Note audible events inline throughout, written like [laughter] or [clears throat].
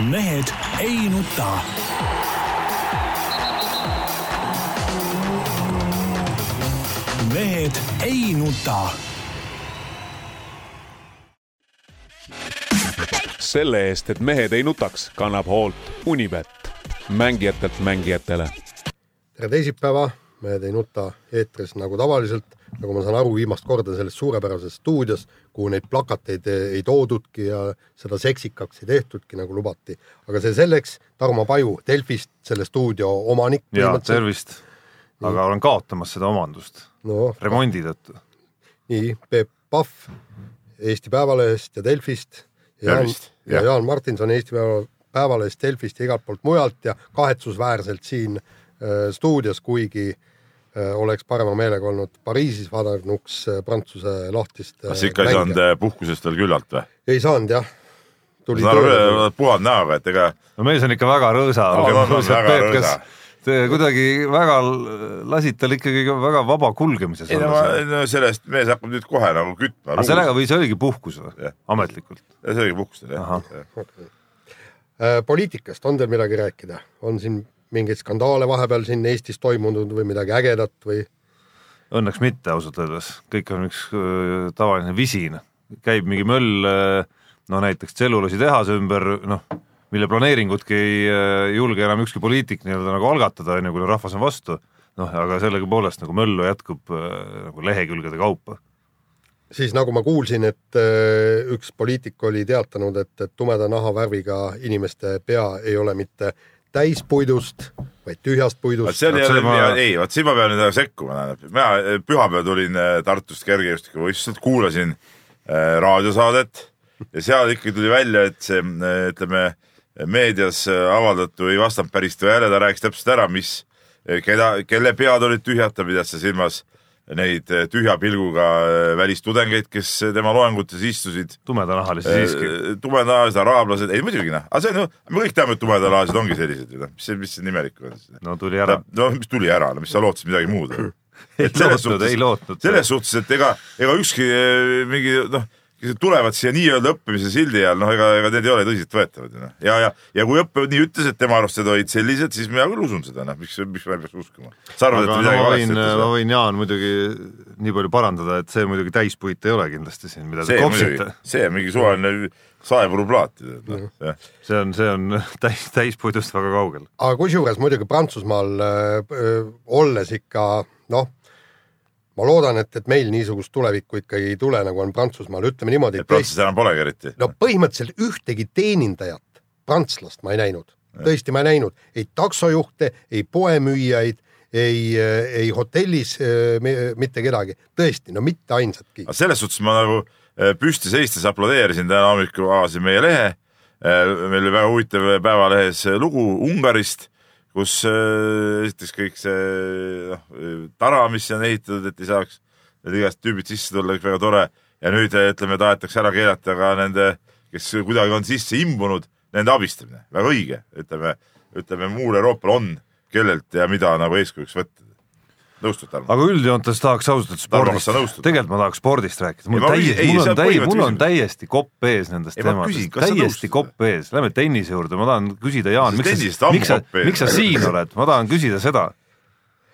mehed ei nuta. mehed ei nuta. selle eest, et mehed ei nutaks, kannab hoolt Unibet, mängijatelt mängijatele. tere teisipäeva, Mehed ei nuta eetris nagu tavaliselt, nagu ma saan aru, viimast korda selles suurepärases stuudios, kuhu neid plakateid ei toodudki ja seda seksikaks ei tehtudki, nagu lubati. aga see selleks, Tarmo Paju Delfist, selle stuudio omanik. jaa, tervist. aga olen kaotamas seda omandust no, remondi tõttu. nii, Peep Pahv Eesti Päevalehest ja Delfist. Jaan, ja Jaan Martinson Eesti Päeva, Päevalehest, Delfist ja igalt poolt mujalt ja kahetsusväärselt siin äh, stuudios, kuigi äh, oleks parema meelega olnud Pariisis vaadanuks äh, Prantsuse lahtist äh,. kas ikka ei saanud äh, puhkusest veel küllalt või? ei saanud jah. puhad näoga, et ega. no mees on ikka väga rõõsa. Te kuidagi väga lasite tal ikkagi väga vaba kulgemises ei no, ma, no sellest mees hakkab nüüd kohe nagu kütma. aga sellega või see oligi puhkus või? ametlikult? see oligi puhkus teil jah ja. Äh, poliitikast on teil midagi rääkida, on siin mingeid skandaale vahepeal siin Eestis toimunud või midagi ägedat või? Õnneks mitte ausalt öeldes, kõik on üks tavaline visin, käib mingi möll, no näiteks tselluloositehase ümber, noh, mille planeeringutki ei julge enam ükski poliitik nii-öelda nagu algatada, enne kui rahvas on vastu, noh, aga sellegipoolest nagu möllu jätkub nagu lehekülgede kaupa. Siis nagu ma kuulsin, et üks poliitik oli teatanud, et, et tumeda nahavärviga inimeste pea ei ole mitte täispuidust, vaid tühjast puidust. see oli jälle ma... ei, vot siin ma pean nüüd sekkuma, tähendab, mina pühapäeval tulin äh, Tartust kergejõustikuvõistluselt, kuulasin äh, raadiosaadet ja seal ikkagi tuli välja, et see ütleme, meedias avaldatu ei vastanud päris tõele, ta rääkis täpselt ära, mis, keda, kelle pead olid tühjad, ta pidas selles silmas neid eh, tühja pilguga eh, välistudengeid, kes tema loengutes istusid. tumedanahalisi siiski. Eh, tumedanahalisi araablased, ei muidugi noh, aga see on ju, me kõik teame, et tumedanahalised ongi sellised ju noh, mis see, mis see nimelik on siis? no tuli ära. no mis tuli ära, no mis sa lootsid midagi muud [laughs] ei lootnud, ei lootnud. selles suhtes, et ega, ega ükski mingi noh tulevad siia nii-öelda õppimise sildi all, noh, ega, ega need ei ole tõsiseltvõetavad ju noh. ja, ja, ja kui õppejõud nii ütles, et tema arust need olid sellised, siis mina küll usun seda, noh, miks, miks ma ei peaks uskuma. sa arvad, et midagi no, valesti ütles? ma võin Jaan muidugi nii palju parandada, et see muidugi täispuit ei ole kindlasti siin, mida te kopsite. see on mingi suvaline saepuruplaat ju noh. see on, see on [laughs] täis, täispuidust väga kaugel. aga kusjuures muidugi Prantsusmaal öö, olles ikka noh ma loodan, et, et meil niisugust tulevikku ikkagi ei tule, nagu on Prantsusmaal, ütleme niimoodi. et Prantsusmaal enam polegi eriti? no põhimõtteliselt ühtegi teenindajat, prantslast ma ei näinud, tõesti ma ei näinud ei taksojuhte, ei poemüüjaid, ei, ei hotellis mitte kedagi, tõesti, no mitte ainsatki. selles suhtes ma nagu püsti seistes aplodeerisin täna hommikul, avasin meie lehe. meil oli väga huvitav Päevalehes lugu Ungarist kus äh, esiteks kõik see noh, tara, mis on ehitatud, et ei saaks need igast tüübid sisse tulla, väga tore. ja nüüd ütleme, tahetakse ära keelata ka nende, kes kuidagi on sisse imbunud, nende abistamine, väga õige, ütleme, ütleme muul Euroopal on, kellelt ja mida nagu eeskujuks võtta nõustud Tarmo? aga üldjoontes tahaks ausalt öeldes spordist, tegelikult ma tahaks spordist rääkida, mul on täiesti, mul on täiesti, mul on täiesti kopp ees nendest teemadest, täiesti kopp ees, lähme tennise juurde, ma tahan küsida, Jaan, miks sa, miks sa, miks sa siin oled, ma tahan küsida seda.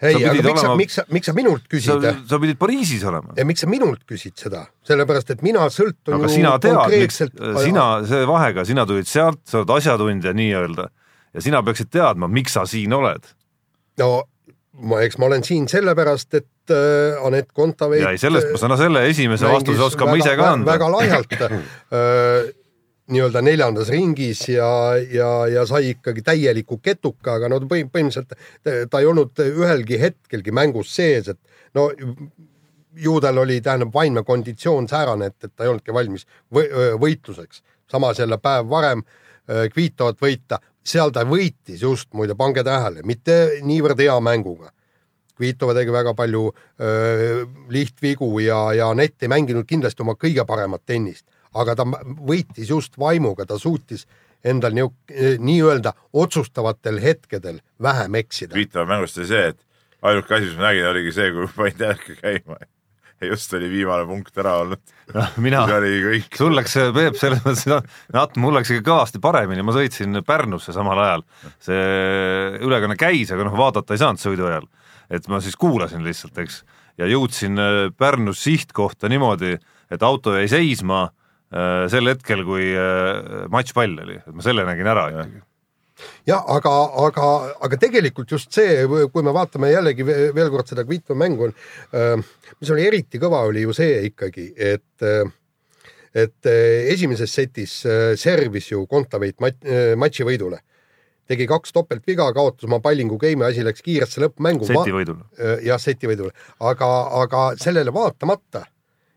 ei, aga miks olema... sa, miks sa, miks sa minult küsid? sa pidid Pariisis olema. ja miks sa minult küsid seda, sellepärast et mina sõltun aga sina tead, konkreetselt sina, see vahega, sina tulid sealt, sa oled asjatundja nii-öelda ja sina peaksid teadma, miks sa siin oled. no ma, eks ma olen siin sellepärast, et äh, Anett Kontaveit. ja ei, sellest ma saan selle esimese vastuse oskan ma ise ka anda. väga laialt [laughs] äh, nii-öelda neljandas ringis ja, ja, ja sai ikkagi täieliku ketuka, aga no põhimõtteliselt ta ei olnud ühelgi hetkelgi mängus sees, et no ju tal oli, tähendab, vaimne konditsioon säärane, et, et ta ei olnudki valmis või, võitluseks. samas jälle päev varem äh, Kvitovat võita, seal ta võitis just muide, pange tähele, mitte niivõrd hea mänguga. Kvitova tegi väga palju öö, lihtvigu ja, ja Anett ei mänginud kindlasti oma kõige paremat tennist, aga ta võitis just vaimuga, ta suutis endal nii-öelda otsustavatel hetkedel vähem eksida. Kvitova mängust oli see, et ainuke asi, mis ma nägin, oligi see, kui panin tähega käima [laughs] just oli viimane punkt ära olnud, noh, mina sul läks, Peep, selles mõttes, Nat, mul läks ikka kõvasti paremini, ma sõitsin Pärnusse samal ajal. see ülekanne käis, aga noh, vaadata ei saanud sõidu ajal. et ma siis kuulasin lihtsalt, eks, ja jõudsin äh, Pärnus sihtkohta niimoodi, et auto jäi seisma äh, sel hetkel, kui äh, matšpall oli, et ma selle nägin ära ikkagi. Ja aga, aga, aga tegelikult just see, kui me vaatame jällegi ve- veel kord seda Kvitva mängu, mis oli eriti kõva, oli ju see ikkagi, et et esimeses setis servis ju Kontaveit mat-, matši võidule. tegi kaks topeltviga, kaotas oma pallingu game'i, asi läks kiiresse lõppmängu. seti võidul. jah, seti võidule, aga, aga sellele vaatamata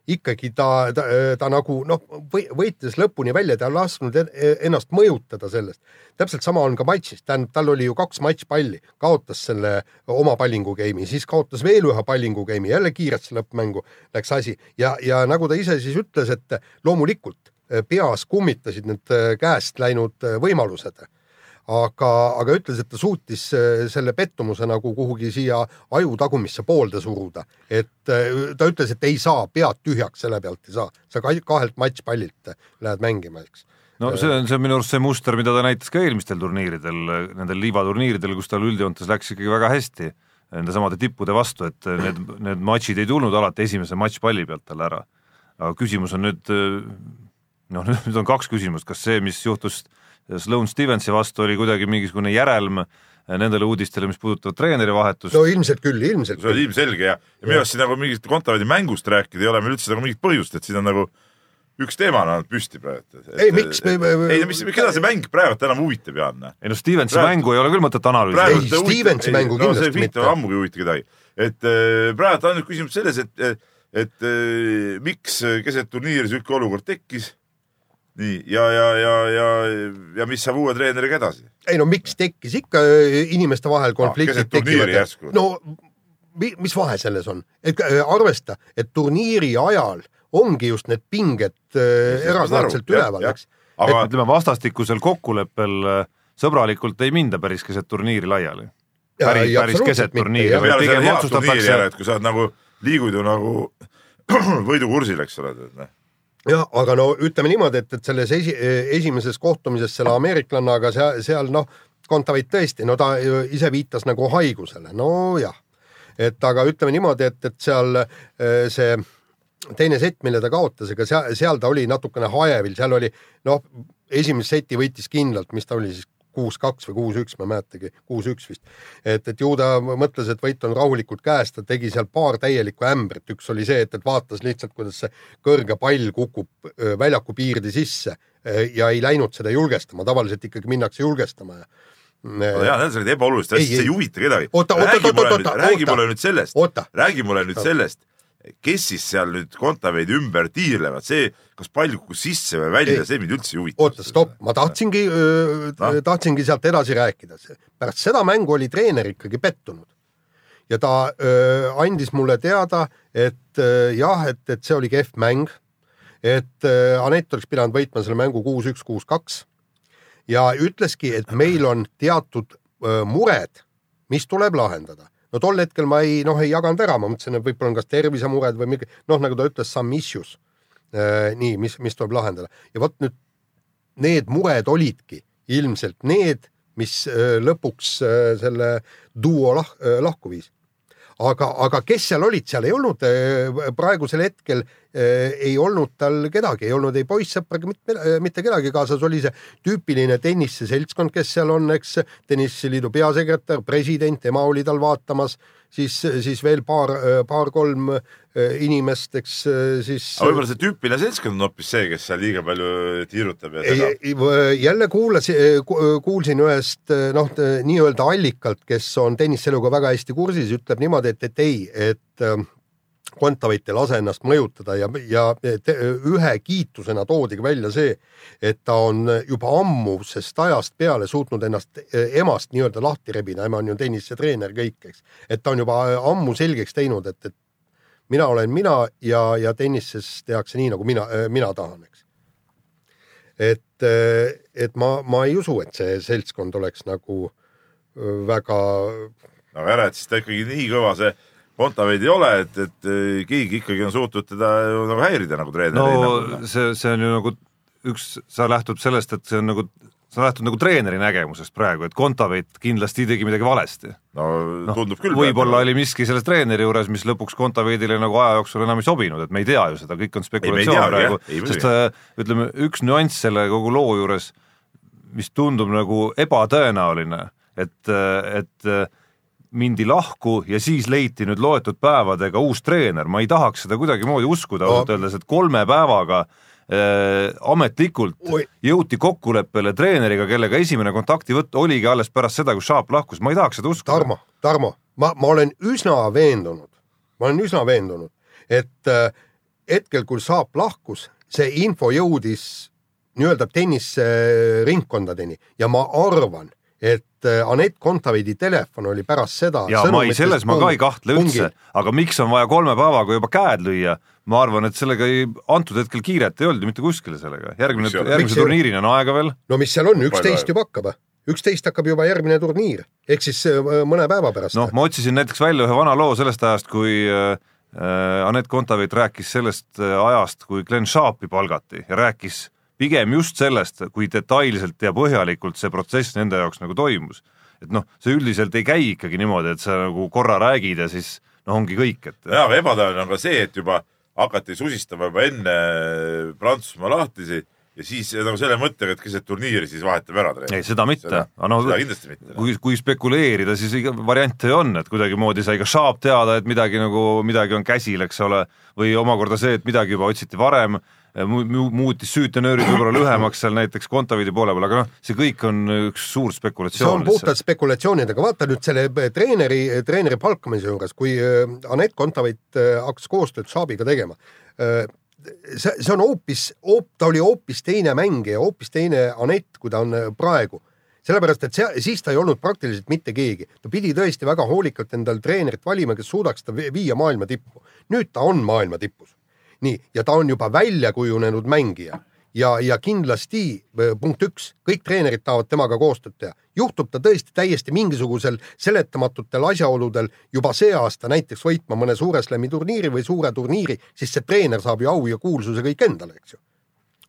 ikkagi ta, ta, ta nagu noh, võitles lõpuni välja, ta ei lasknud en- ennast mõjutada sellest. täpselt sama on ka matšis, tähendab, tal oli ju kaks matšpalli, kaotas selle oma pallingu game'i, siis kaotas veel ühe pallingu game'i, jälle kiiresse lõppmängu läks asi ja, ja nagu ta ise siis ütles, et loomulikult eh, peas kummitasid need eh, käest läinud eh, võimalused aga, aga ütles, et ta suutis äh, selle pettumuse nagu kuhugi siia aju tagumisse poolde suruda, et äh, ta ütles, et ei saa, pead tühjaks selle pealt ei saa, sa ka- kahelt matšpallilt lähed mängima, eks. no see on, see on minu arust see muster, mida ta näitas ka eelmistel turniiridel, nendel liivaturniiridel, kus tal üldjoontes läks ikkagi väga hästi nendesamade tippude vastu, et need, need matšid ei tulnud alati esimese matšpalli pealt talle ära. aga küsimus on nüüd, noh, [laughs] nüüd on kaks küsimust, kas see, mis juhtus Sloane Stevensi vastu, oli kuidagi mingisugune järelm nendele uudistele, mis puudutavad treeneri vahetust no ilmselt küll, ilmselt see on ilmselge ja, ja minu arust siin nagu mingit Kontaveidi mängust rääkida ei ole meil üldse nagu mingit põhjust, et siin on nagu üks teema on olnud püsti praegu. Ei, miks me- me- ei no mis, keda see mäng praegu enam huvitab, Jaan? ei no Stevensi Praegu- mängu ei ole küll mõtet analüüsida Ei, Stevensi ei, mängu no see kindlasti Fit mitte. ammugi ei huvita kedagi. et äh, praegu on nüüd küsimus selles, et, et äh, miks keset turniiri sihuke olukord tekkis. Nii ja, ja, ja, ja, ja mis saab uue treeneriga edasi? ei no miks tekkis ikka äh, inimeste vahel konfliktid keset turniiri järsku. no mi, mis vahe selles on, et äh, arvesta, et turniiri ajal ongi just need pinged äh, erakordselt üleval, eks. aga ütleme vastastikusel kokkuleppel sõbralikult ei minda päris keset turniiri laiali. päris, päris keset turniiri, pigem otsustatakse et kui sa oled nagu, liigud ju nagu [clears throat] võidukursil, eks ole. noh. jah, aga no ütleme niimoodi, et, et selles esi, esimeses kohtumises selle ameeriklannaga seal, seal noh, Kontaveit tõesti, no ta ise viitas nagu haigusele, nojah. et aga ütleme niimoodi, et, et seal eh, see teine sett, mille ta kaotas, ega seal, seal ta oli natukene hajevil, seal oli noh, esimese seti võitis kindlalt, mis ta oli siis kuus-kaks või kuus-üks, ma ei mäletagi, kuus-üks vist. et, et ju ta mõtles, et võit on rahulikult käes, ta tegi seal paar täielikku ämbrit, üks oli see, et, et vaatas lihtsalt, kuidas see kõrge pall kukub väljaku piirde sisse ja ei läinud seda julgestama, tavaliselt ikkagi minnakse julgestama ja jaa, need olid ebaolulised asjad, see ei. ei huvita kedagi. Oota, oota, räägi oota, mulle oota, nüüd, oota, räägi oota. mulle nüüd sellest Oota., räägi mulle nüüd sellest, kes siis seal nüüd Kontaveidi ümber tiirlevad, see, kas pall kukkus sisse või välja see mind üldse ei huvita. oota, stopp, ma tahtsingi, Ah. tahtsingi sealt edasi rääkida. pärast seda mängu oli treener ikkagi pettunud ja ta öö, andis mulle teada, et öö, jah, et, et see oli kehv mäng. et öö, Anett oleks pidanud võitma selle mängu kuus-üks, kuus-kaks ja ütleski, et meil on teatud öö, mured, mis tuleb lahendada no tol hetkel ma ei, noh, ei jaganud ära, ma mõtlesin, et võib-olla on kas tervisemured või mingi, noh, nagu ta ütles, some issues. nii, mis, mis tuleb lahendada ja vot nüüd need mured olidki ilmselt need, mis öö, lõpuks öö, selle duo lah, lahku viis. aga, aga kes seal olid, seal ei olnud praegusel hetkel ei olnud tal kedagi, ei olnud ei poissõpra ega mitte, mitte kedagi kaasas, oli see tüüpiline tenniseseltskond, kes seal on, eks, tenniseliidu peasekretär, president, tema oli tal vaatamas, siis, siis veel paar, paar-kolm öö, inimest, eks siis. aga võib-olla see tüüpiline seltskond on hoopis see, kes seal liiga palju tiirutab ja segab. jälle kuulasin, kuulsin ühest noh, nii-öelda allikalt, kes on tenniseluga väga hästi kursis, ütleb niimoodi, et, et ei, et ähm, Kontaveit ei lase ennast mõjutada ja, ja te, ühe kiitusena toodigi välja see, et ta on juba ammusest ajast peale suutnud ennast eh, emast nii-öelda lahti rebida, ema on ju tennisetreener kõik, eks. et ta on juba ammu selgeks teinud, et, et mina olen mina ja, ja tennises tehakse nii, nagu mina, mina tahan, eks et, et ma, ma ei usu, et see seltskond oleks nagu väga, aga ära, et siis ta ikkagi nii kõva see Kontaveid ei ole, et, et eh, keegi ikkagi on suutnud teda ju nagu häirida nagu treeneri no hinnangul. see, see on ju nagu üks, sa lähtud sellest, et see on nagu, sa lähtud nagu treeneri nägemusest praegu, et Kontaveit kindlasti tegi midagi valesti no noh, tundub küll. võib-olla oli miski selles treeneri juures, mis lõpuks Kontaveidile nagu aja jooksul enam ei sobinud, et me ei tea ju seda, kõik on me ei spekulatsioon teagi, praegu sest äh, ütleme, üks nüanss selle kogu loo juures, mis tundub nagu ebatõenäoline, et, et äh, mindi lahku ja siis leiti nüüd loetud päevadega uus treener, ma ei tahaks seda kuidagimoodi uskuda ausalt No. öeldes, et kolme päevaga äh, ametlikult Oi. jõuti kokkuleppele treeneriga, kellega esimene kontaktivõtt oligi alles pärast seda, kui Šaap lahkus, ma ei tahaks seda uskuda. Tarmo, Tarmo, ma, ma olen üsna veendunud, ma olen üsna veendunud, et äh, hetkel, kui Saap lahkus, see info jõudis nii-öelda tennisringkondadeni ja ma arvan, et äh, Anett Kontaveidi telefon oli pärast seda ja ma ei, selles ma ka ei kahtle üldse, aga miks on vaja kolme päevaga juba käed lüüa, ma arvan, et sellega ei, antud hetkel kiiret ei olnud ju mitte kuskile sellega, järgmine, järgmise turniirini on aega veel, no mis seal on, üksteist juba hakkab, üksteist hakkab juba järgmine turniir, ehk siis äh, mõne päeva pärast noh, ma otsisin näiteks välja ühe vana loo sellest ajast, kui äh, äh, Anett Kontaveit rääkis sellest äh, ajast, kui Glen Sharpi palgati ja rääkis pigem just sellest, kui detailselt ja põhjalikult see protsess nende jaoks nagu toimus. et noh, see üldiselt ei käi ikkagi niimoodi, et sa nagu korra räägid ja siis noh, ongi kõik, et jaa, aga ebatõenäoline on ka see, et juba hakati susistama juba enne Prantsusmaa lahtisi ja siis nagu selle mõttega, et keset turniiri siis vahetame ära treeneri. ei, seda mitte, noh, seda kindlasti mitte. kui, kui spekuleerida, siis variante on, et kuidagimoodi sai ka Sharp teada, et midagi nagu, midagi on käsil, eks ole, või omakorda see, et midagi juba otsiti varem, muutis süütenöörid võib-olla lühemaks seal näiteks Kontaveidi poole peal, aga noh, see kõik on üks suur see spekulatsioon on puhtalt spekulatsioonid, aga vaata nüüd selle treeneri, treeneri palkamise juures, kui äh, Anett Kontaveit äh, hakkas koostööd Šaabiga tegema, see, see on hoopis, ta oli hoopis teine mängija, hoopis teine Anett, kui ta on äh, praegu sellepärast, et see, siis ta ei olnud praktiliselt mitte keegi, ta pidi tõesti väga hoolikalt endale treenerit valima, kes suudaks ta vi- viia maailma tippu. nüüd ta on maailma tipus. nii, ja ta on juba välja kujunenud mängija. Ja, ja kindlasti äh, punkt üks, kõik treenerid tahavad temaga koostööd teha. juhtub ta tõesti täiesti mingisugusel seletamatutel asjaoludel juba see aasta näiteks võitma mõne suure slam'i turniiri või suure turniiri, siis see treener saab ju au ja kuulsuse kõik endale, eks ju.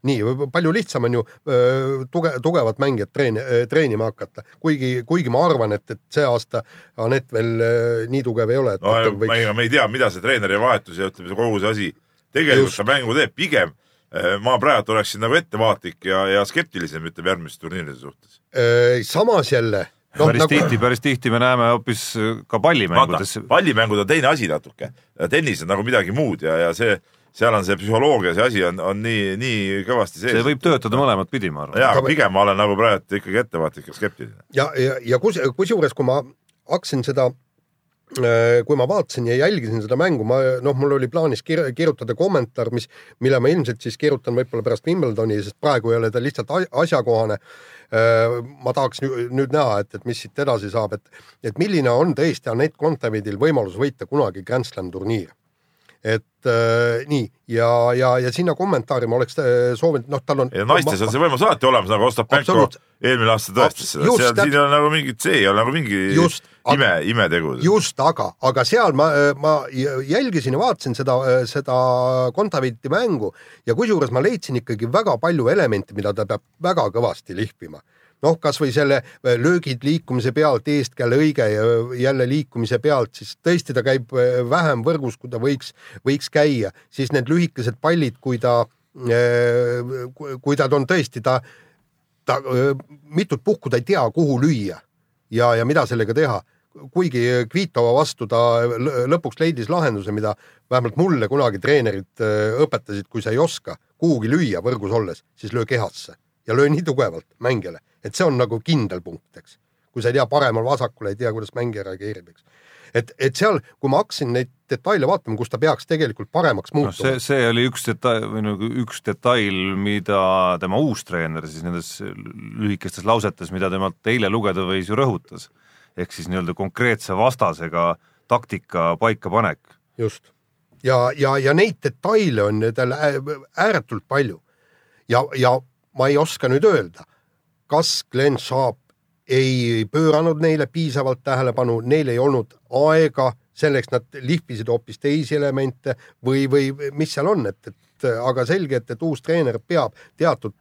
Nii, palju lihtsam on ju öö, tuge, tugevat mängijat treen-, treenima hakata, kuigi, kuigi ma arvan, et, et see aasta Anett veel nii tugev ei ole, no võiks me ei tea, mida see treeneri vahetus ja ütleme, see kogu see asi tegelikult Just. ta mängu teeb, pigem eh, ma praegu oleksin nagu ettevaatlik ja, ja skeptilisem, ütleme järgmiste turniiride suhtes. öö, samas jälle noh, päris nagu... tihti, päris tihti me näeme hoopis ka vaata pallimängudes,, pallimängud on teine asi natuke, tennis on nagu midagi muud ja, ja see, seal on see psühholoogia, see asi on, on nii, nii kõvasti sees. see võib töötada mõlemat pidi, ma arvan. jaa, aga pigem ma olen nagu praegu ikkagi ettevaatlik ja skeptiline. ja, ja, ja kus, kusjuures, kui ma hakkasin seda, kui ma vaatasin ja jälgisin seda mängu, ma noh, mul oli plaanis kir kirjutada kommentaar, mis, mille ma ilmselt siis kirjutan võib-olla pärast Wimbledoni, sest praegu ei ole ta lihtsalt asjakohane. ma tahaks nü- nüüd näha, et, et mis siit edasi saab, et, et milline on tõesti Anett Kontaveidil võimalus võita kunagi Grand Slam turniir et äh, nii ja, ja, ja sinna kommentaari ma oleks äh, soovinud, noh, tal on. naistes on see võimalus alati olemas, nagu Ostapenko eelmine aasta tõestas seda, seal, täpselt. siin ei ole nagu mingit, see ei ole nagu mingi Just, ime, imetegu. just, aga, aga seal ma, ma jälgisin ja vaatasin seda, seda Kontaveiti mängu ja kusjuures ma leidsin ikkagi väga palju elemente, mida ta peab väga kõvasti lihvima noh, kasvõi selle äh, löögid liikumise pealt, eestkäe lõige ja jälle liikumise pealt, siis tõesti ta käib äh, vähem võrgus, kui ta võiks, võiks käia, siis need lühikesed pallid, kui ta, kui ta on tõesti, ta, ta mitut puhku ta ei tea, kuhu lüüa ja, ja mida sellega teha. kuigi Kvitova vastu ta lõ- lõpuks leidis lahenduse, mida vähemalt mulle kunagi treenerid õpetasid, kui sa ei oska kuhugi lüüa võrgus olles, siis löö kehasse ja löö nii tugevalt mängijale, et see on nagu kindel punkt, eks. kui sa ei tea paremal-vasakul, ei tea, kuidas mängija reageerib, eks. et, et seal, kui ma hakkasin neid detaile vaatama, kus ta peaks tegelikult paremaks noh, muutuma see, see oli üks detail või nagu üks detail, mida tema uus treener siis nendes lühikestes lausetes, mida temalt eile lugeda võis ju rõhutas. ehk siis nii-öelda konkreetse vastasega taktika paikapanek. just. ja, ja, ja neid detaile on tal ää- ääretult palju. ja, ja ma ei oska nüüd öelda, kas Glen Sharp ei pööranud neile piisavalt tähelepanu, neil ei olnud aega selleks nad lihvisid hoopis teisi elemente või, või mis seal on, et, et aga selge, et, et uus treener peab teatud,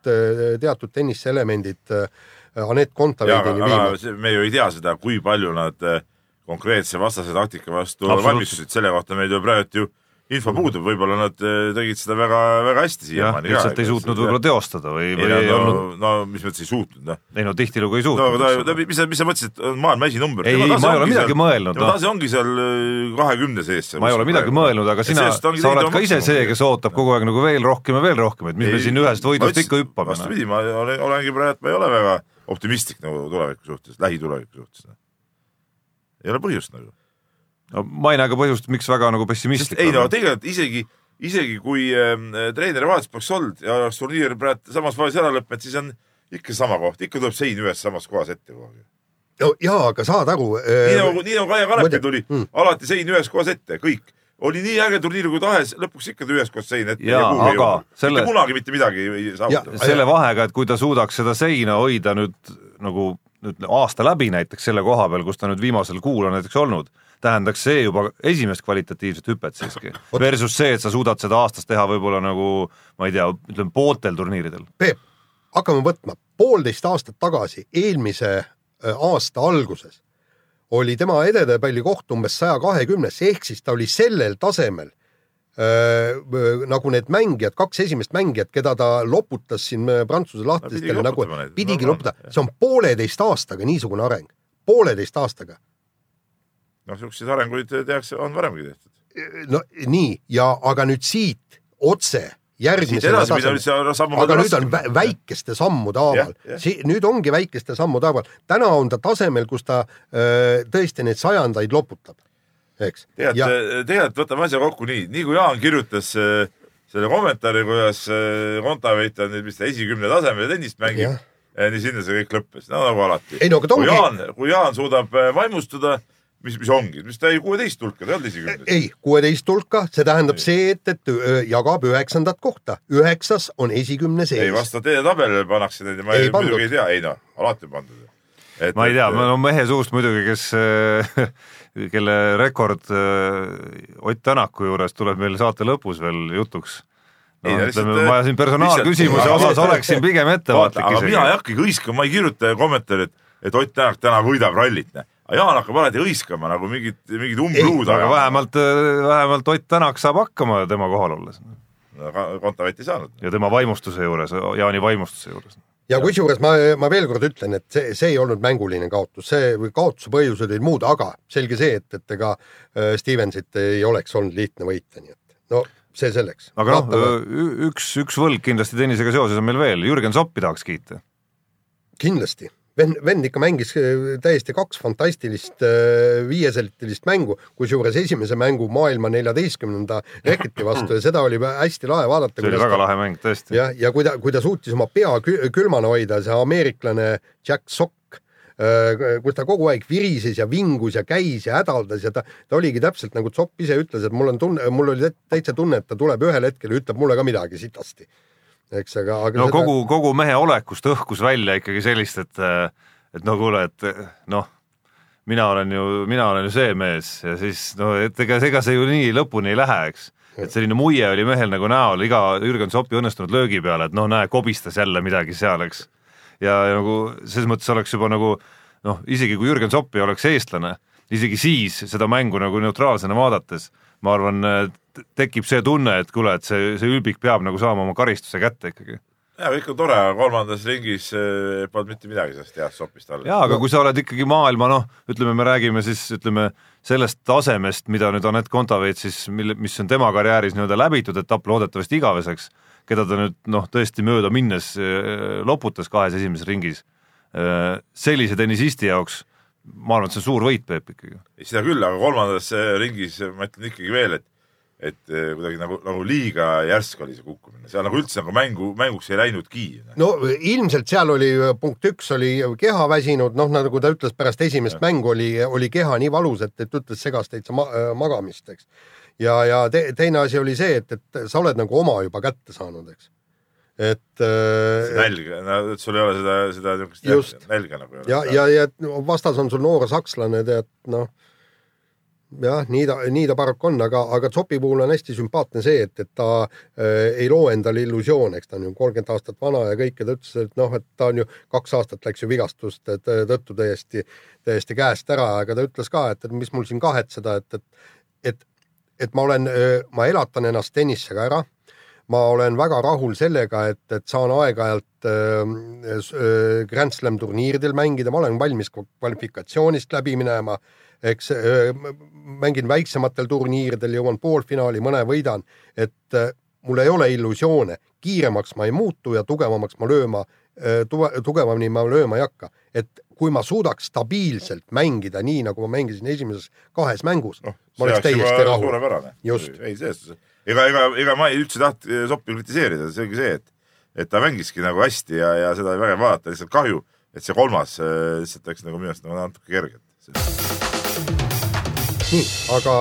teatud tenniselemendid äh, Anett Kontaveidini viima. me ju ei tea seda, kui palju nad eh, konkreetse vastase taktika vastu valmistusid, selle kohta meil ju praegu ju info puudub, võib-olla nad eh, tegid seda väga, väga hästi siiamaani lihtsalt ei suutnud võib-olla teostada või, ei või no, ei no, olnud, no mis mõttes ei suutnud, noh. ei no tihtilugu ei no suutnud ta ole., mis sa, mis sa mõtlesid, et on maailma esinumber? Ei, ei, ma ei ole midagi mõelnud, tema noh. tase ongi seal kahekümne sees. ma ei ole midagi mõelnud, aga sina, sa oled ka ise see, kes ootab kogu aeg nagu veel rohkem ja veel rohkem, et mis me siin ühest võidust ikka hüppame. noh. vastupidi, ma olen- olengi praegu, ma ei ole väga optimistlik nagu tuleviku suhtes, lähituleviku suhtes. ei ole põhjust nagu. No ma ei näe ka põhjust, miks väga nagu pessimistlik ei no tegelikult isegi, isegi kui äh, treeneri vahetus poleks olnud ja oleks turniir praegu samas faasis ära lõppenud, siis on ikka sama koht, ikka tuleb sein ühes samas kohas ette kogu aeg. no jaa, aga saad aru. nii nagu, nii nagu Kaia Kanepil muide- tuli mm. alati sein ühes kohas ette, kõik. oli nii äge turniir kui tahes, lõpuks ikka ühes kohas sein ette. Jaa, aga selle- mitte kunagi mitte midagi ei, saavuta. selle vahega, et kui ta suudaks seda seina hoida nüüd nagu nüüd aasta läbi näiteks selle koha peal, kus ta nüüd viimasel kuul on näiteks olnud, tähendaks see juba esimest kvalitatiivset hüpet siiski. [laughs] Versus see, et sa suudad seda aastas teha võib-olla nagu ma ei tea, ütleme pooltel turniiridel. Peep, hakkame võtma, poolteist aastat tagasi, eelmise aasta alguses oli tema edetabeli koht umbes saja kahekümnes, ehk siis ta oli sellel tasemel äh, nagu need mängijad, kaks esimest mängijat, keda ta loputas siin Prantsuse lahtistele pidigi nagu pidigi jah. see on pooleteist aastaga niisugune areng, pooleteist aastaga. noh, siukseid arenguid tehakse, on varemgi tehtud. no nii, ja aga nüüd siit otse järgmisele tasemele aga nüüd on vä väikeste sammude haaval jah., nüüd ongi väikeste sammude haaval, täna on ta tasemel, kus ta öö, tõesti neid sajandaid loputab, eks. tegelikult, tegelikult võtame asja kokku nii, nii kui Jaan kirjutas äh, selle kommentaari, kuidas äh, Kontaveit on nüüd vist esikümne tasemel tennist mängib Jah., nii sinna see kõik lõppes, no nagu alati. Ei no aga ta kui ongi- kui Jaan suudab äh, vaimustuda, mis, mis ongi, mis ta jäi kuueteist hulka, ta ei olnud esikümnes. ei, kuueteist hulka, see tähendab see, et, et jagab üheksandat kohta, üheksas on esikümne ei sees. vasta edetabelile pannakse neid ja ma Ei ei, muidugi ei tea, ei noh, alati on pandud. ma ei tea, me oleme mehe suust muidugi, kes, [laughs] kelle rekord Ott Tänaku juures tuleb meil saate lõpus veel jutuks. Ei, no lihtsalt, ütleme, ma siin personaalküsimuse osas oleksin pigem ettevaatlik aga mina ei hakkagi hõiskama, ma ei kirjuta kommentaari, et, et Ott Tänak täna võidab rallit. Aga Jaan hakkab alati hõiskama nagu mingit, mingit umbluud aga. vähemalt, vähemalt Ott Tänak saab hakkama tema kohal olles aga Kontaveit ei saanud. ja tema vaimustuse juures, Jaani vaimustuse juures. ja kusjuures ma, ma veel kord ütlen, et see, see ei olnud mänguline kaotus, see või kaotuse põhjused olid muud, aga selge see, et, et ega äh, Stevensit ei oleks olnud lihtne võita, nii et no see selleks. aga noh, üks, üks võlg kindlasti tennisega seoses on meil veel, Jürgen Soppi tahaks kiita. kindlasti, vend, vend ikka mängis äh, täiesti kaks fantastilist äh, viieseltilist mängu, kusjuures esimese mängu maailma neljateistkümnenda reketi vastu ja seda oli hästi lahe vaadata. see oli väga lahe mäng, tõesti. jah, ja kui ta, kui ta suutis oma pea kü- külmana hoida, see ameeriklane Jack Sock, kus ta kogu aeg virises ja vingus ja käis ja hädaldas ja ta, ta oligi täpselt nagu Zopp ise ütles, et mul on tunne, mul oli täitsa tunne, et ta tuleb ühel hetkel ja ütleb mulle ka midagi sitasti. eks, aga, aga no kogu, kogu mehe olekust õhkus välja ikkagi sellist, et, et no kuule, et noh, mina olen ju, mina olen ju see mees ja siis no et ega, ega see ju nii lõpuni ei lähe, eks. et selline muie oli mehel nagu näol iga Jürgen Sopi õnnestunud löögi peale, et noh, näe, kobistas jälle midagi seal, eks. ja, ja nagu selles mõttes oleks juba nagu noh, isegi kui Jürgen Sopp ei oleks eestlane, isegi siis seda mängu nagu neutraalsena vaadates, ma arvan, tekib see tunne, et kuule, et see, see ülbik peab nagu saama oma karistuse kätte ikkagi ja on tore, kolmandas ringis eh, polnud mitte midagi sellest heast sopist alles. jaa, aga kui sa oled ikkagi maailma noh, ütleme, me räägime siis ütleme sellest tasemest, mida nüüd Anett Kontaveit siis, mille, mis on tema karjääris nii-öelda läbitud etapp loodetavasti igaveseks, keda ta nüüd noh, tõesti mööda minnes eh, loputas kahes esimeses ringis. sellise tennisisti jaoks ma arvan, et see on suur võit, Peep ikkagi. seda küll, aga kolmandas eh, ringis ma ütlen ikkagi veel, et et eh, kuidagi nagu, nagu liiga järsk oli see kukkumine, seal nagu üldse nagu mängu, mänguks ei läinudki. no ilmselt seal oli punkt üks oli keha väsinud, noh nagu ta ütles pärast esimest mängu oli, oli keha nii valus, et, et ütles segas täitsa ma, magamist, eks. ja, ja te, teine asi oli see, et, et sa oled nagu oma juba kätte saanud, eks. et äh, nälg, et sul ei ole seda, seda niisugust nälga nagu ja, ja, ja vastas on sul noor sakslane, tead noh, jah, nii ta, nii ta paraku on, aga, aga Zopi puhul on hästi sümpaatne see, et, et ta äh, ei loo endale illusioone, eks ta on ju kolmkümmend aastat vana ja kõik ja ta ütles, et noh, et ta on ju kaks aastat läks ju vigastuste tõttu täiesti, täiesti käest ära, aga ta ütles ka, et, et mis mul siin kahetseda, et, et, et, et ma olen, ma elatan ennast tennisega ära ma olen väga rahul sellega, et, et saan aeg-ajalt äh, s- äh, Grand Slam turniiridel mängida, ma olen valmis kva- kvalifikatsioonist läbi minema, äh, m- mängin väiksematel turniiridel, jõuan poolfinaali, mõne võidan, et mul ei ole illusioone, kiiremaks ma ei muutu ja tugevamaks ma lööma, tugevamini ma lööma ei hakka, et kui ma suudaks stabiilselt mängida nii, nagu ma mängisin esimeses kahes mängus, noh, ma oleks täiesti rahul. Just. ei, selles suhtes, ega, ega, ega ma ei üldse taht- Soppi kritiseerida, see ongi see, et et ta mängiski nagu hästi ja, ja seda oli vägev vaadata, lihtsalt kahju, et see kolmas lihtsalt läks nagu minu arust nagu natuke kergelt. nii, aga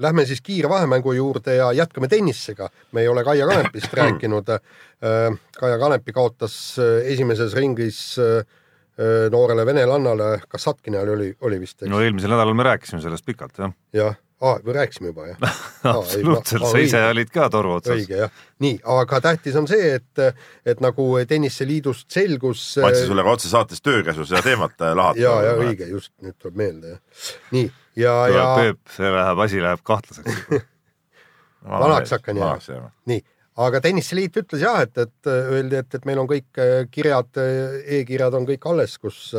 lähme siis kiire vahemängu juurde ja jätkame tennisega. me ei ole Kaia Kanepist [clears throat] rääkinud. Kaia Kanepi kaotas äh, esimeses ringis äh, äh, noorele venelannale, Kassatkinale oli, oli vist, no eelmisel nädalal me rääkisime sellest pikalt jah, jah, või rääkisime juba jah? [laughs] absoluutselt, sa ise olid ka toru otsas. õige jah, nii, aga tähtis on see, et, et nagu Tenniseliidust selgus. ma andsin sulle ka otse saates töökäsu seda teemat äh, lahata. ja, ja õige, just nüüd tuleb meelde jah. nii ja, ja Peep, see läheb, asi läheb kahtlaseks. [laughs] vanaks hakkan jääma. nii, aga Tenniseliit ütles jah, et, et öeldi, et, et meil on kõik äh, kirjad e, e-kirjad on kõik alles, kus,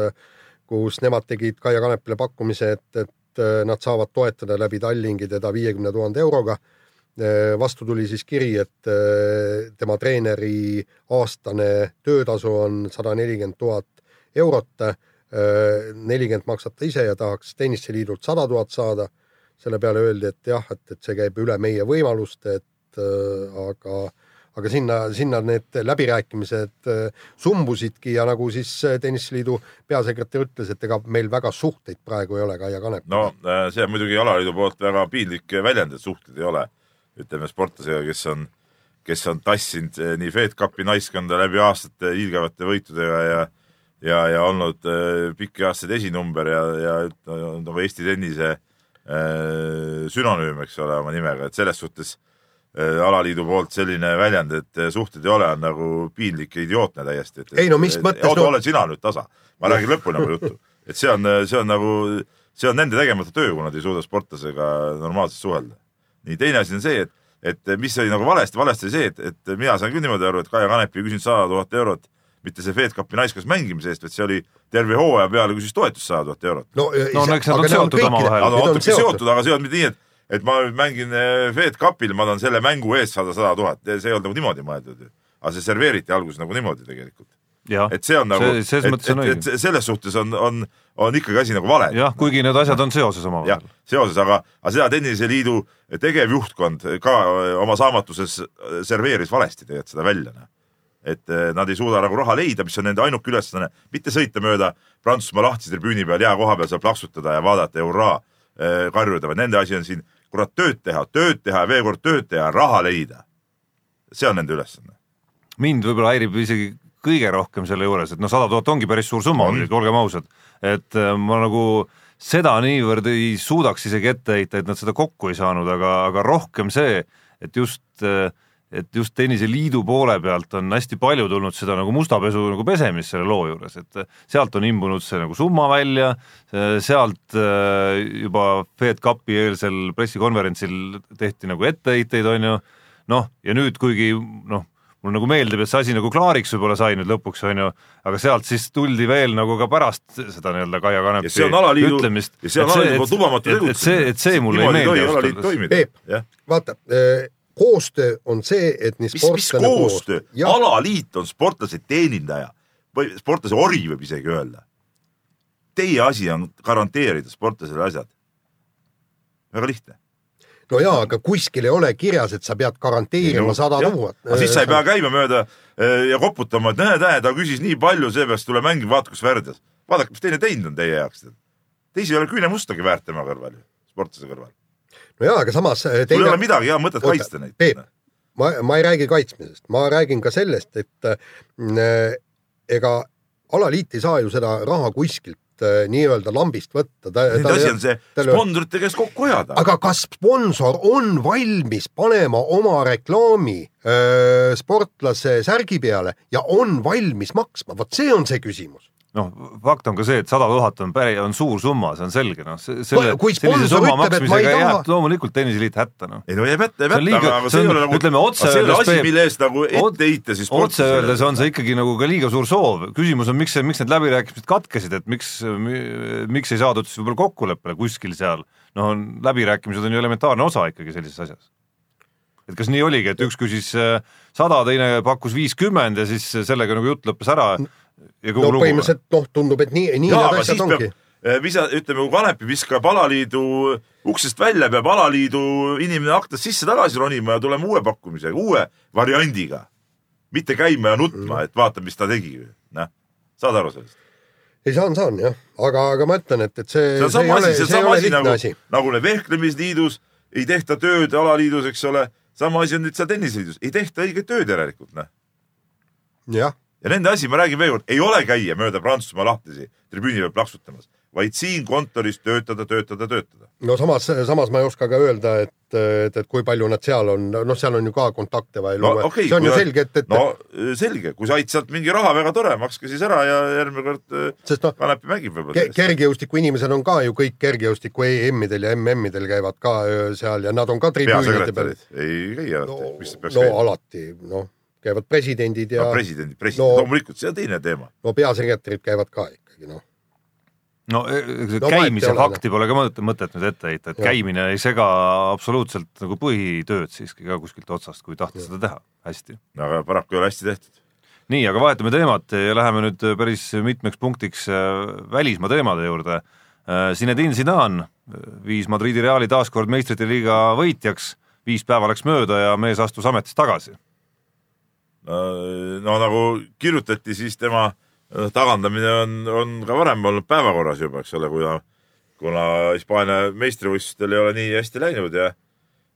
kus nemad tegid Kaia Kanepile pakkumise, et, et äh, nad saavad toetada läbi Tallingi teda viiekümne tuhande euroga. vastu tuli siis kiri, et äh, tema treeneri aastane töötasu on sada nelikümmend tuhat eurot. nelikümmend maksab ta ise ja tahaks Tenniseliidult sada tuhat saada selle peale öeldi, et jah, et, et see käib üle meie võimaluste, et äh, aga, sinna, sinna need läbirääkimised äh, sumbusidki ja nagu siis äh, Tennisliidu peasekretär ütles, et ega meil väga suhteid praegu ei ole Kaia Kanepiga no äh, see on muidugi alaliidu poolt väga piinlik väljend, et suhteid ei ole, ütleme sportlasega, kes on, kes on tassinud nii Fed Cupi naiskonda läbi aastate hiilgavate võitudega ja ja, ja olnud pikki aastaid esinumber ja, ja nagu Eesti tennise äh, sünonüüm, eks ole, oma nimega, et selles suhtes äh, alaliidu poolt selline väljend, et äh, suhteid ei ole, on nagu piinlik ja idiootne täiesti. Ei no mis mõttes, oota no- no..., ole sina nüüd tasa, ma räägin lõpuni oma juttu, et see on, see on nagu, see on nende tegemata töö, kui nad ei suuda sportlasega normaalselt suhelda. nii, teine asi on see, et, et mis oli nagu valesti, valesti oli see, et, et mina sain küll niimoodi aru, et Kaia Kanep ei küsinud sada tuhat eurot mitte see Fed Cupi naiskoolis mängimise eest, vaid see oli terve hooaja peale küsis toetust sada tuhat eurot. no, No eks nad on seotud omavahel. Need on natuke seotud, seotud, aga see ei olnud mitte nii, et, et ma mängin eh, Fed Cupil, ma tahan selle mängu eest saada sada tuhat, see ei olnud nagu niimoodi mõeldud ju. aga see serveeriti alguses nagu niimoodi tegelikult. et see on nagu, et, et, et selles suhtes on, on, on ikkagi asi nagu vale. jah, kuigi need asjad on seoses omavahel., seoses, aga, aga seda Tenniseliidu tegevjuhtkond ka oma saamatuses serveeris valesti tegelikult seda välja. et eh, nad ei suuda nagu raha leida, mis on nende ainuke ülesanne, mitte sõita mööda Prantsusmaa lahtise tribüüni peal jää koha peal seal plaksutada ja vaadata hurraa eh, karjuda, vaid nende asi on siin kurat tööd teha, tööd teha ja veel kord tööd teha, raha leida. see on nende ülesanne. mind võib-olla häirib isegi kõige rohkem selle juures, et noh, sada tuhat ongi päris suur summa muidugi, olgem ausad. et äh, ma nagu seda niivõrd ei suudaks isegi ette heita, et nad seda kokku ei saanud, aga, aga rohkem see, et just, et just Tenniseliidu poole pealt on hästi palju tulnud seda nagu musta pesu nagu pesemist selle loo juures, et sealt on imbunud see nagu summa välja, sealt äh, juba Fed Cupi eelsel pressikonverentsil tehti nagu etteheiteid, on ju, noh, ja nüüd kuigi noh, mulle nagu meeldib, et see asi nagu klaariks võib-olla sai nüüd lõpuks, on ju, aga sealt siis tuldi veel nagu ka pärast seda nii-öelda Kaia Kanepi ja see on alaliidu, ütlemist, ja see on alaliidu lubamatu et, et see, et see mulle ei meeldi Peep.. vaata, koostöö on see, et nii mis, mis sportlane koostöö, alaliit on sportlase teenindaja või sportlase ori võib isegi öelda. Teie asi on garanteerida sportlasele asjad. väga lihtne. no jaa, aga kuskil ei ole kirjas, et sa pead garanteerima sada tuhat. siis sa ei pea käima mööda eh, ja koputama, et näe, näe, ta küsis nii palju, seepärast tule mängi, vaata, kus väärdas. vaadake, mis teine teinud on teie jaoks. teisi ei ole küünemustagi väärt tema kõrval ju, sportlase kõrval. jaa, aga samas äh, sul ei ole midagi hea mõtet kaitsta neid. Peep, ma, ma ei räägi kaitsmisest, ma räägin ka sellest, et äh, ega alaliit ei saa ju seda raha kuskilt äh, nii-öelda lambist võtta. Nende asi on see sponsorite käest kokku ajada. aga kas sponsor on valmis panema oma reklaami öö, sportlase särgi peale ja on valmis maksma, vot see on see küsimus. noh, fakt on ka see, et sada tuhat on päri, on suur summa, see on selge, noh, selle, Kui sellise summa ütleb, et ma ei maksmisega jääb loomulikult tenniseliit hätta, noh. ei no jääb hätta, jääb See hätta, aga see see ei on- ole nagu, ütleme otse see öeldes, asi, mille eest nagu ette heita siis otse öeldes on see ikkagi nagu ka liiga suur soov, küsimus on, miks, miks need läbirääkimised katkesid, et miks, miks ei saadud siis võib-olla kokkuleppele kuskil seal, no on- läbirääkimised on ju elementaarne osa ikkagi sellises asjas. et kas nii oligi, et üks küsis äh, sada, teine pakkus viiskümmend ja siis sellega nagu jutt lõppes ära no lugu? põhimõtteliselt noh, tundub, et nii, nii jaa, need asjad ongi peab. visa, ütleme, kui Kanepi viskab alaliidu uksest välja, peab alaliidu inimene aknast sisse tagasi ronima ja tulema uue pakkumisega, uue variandiga. mitte käima ja nutma, et vaata, mis ta tegi. noh, saad aru sellest? ei saan, saan jah, aga, aga ma ütlen, et, et see, see on sama asi, see on sama asi nagu asi., nagu need vehklemisliidus ei tehta tööd alaliidus, eks ole. sama asi on nüüd seal tenniseliidus, ei tehta õiget tööd järelikult, noh. jah, ja nende asi, ma räägin veel kord, ei ole käia mööda Prantsusmaa lahtisi tribüüni peal plaksutamas, vaid siin kontoris töötada, töötada, töötada. no samas, samas ma ei oska ka öelda, et, et, et kui palju nad seal on, noh, seal on ju ka kontakte vaja no luua. okay,, see on ju selge, et, et no selge, kui said sealt mingi raha, väga tore, makske siis ära ja järgmine kord äh, noh, Kanepi mängib võib-olla Ke- kergejõustiku inimesed on ka ju kõik kergejõustiku EM-idel ja MM-idel käivad ka öö, seal ja nad on ka tribüünide peal. ei käi no, alati, mis peaks no käima? alati, noh, käivad presidendid ja no presidendid, president No- no,, loomulikult, see on teine teema. no peasekretärid käivad ka ikkagi, noh. no e- ega No käimise fakti pole ka mõtet, mõtet nüüd ette heita, et Jah. käimine ei sega absoluutselt nagu põhitööd siiski ka kuskilt otsast, kui tahta seda teha hästi. aga paraku ei ole hästi tehtud. nii, aga vahetame teemat ja läheme nüüd päris mitmeks punktiks äh, välismaa teemade juurde. Zinedine Zidane viis Madridi Reali taas kord meistrite liiga võitjaks, viis päeva läks mööda ja mees astus ametist tagasi. No nagu kirjutati, siis tema äh, tagandamine on, on ka varem olnud päevakorras juba, eks ole, kuna, kuna Hispaania meistrivõistlustel ei ole nii hästi läinud ja,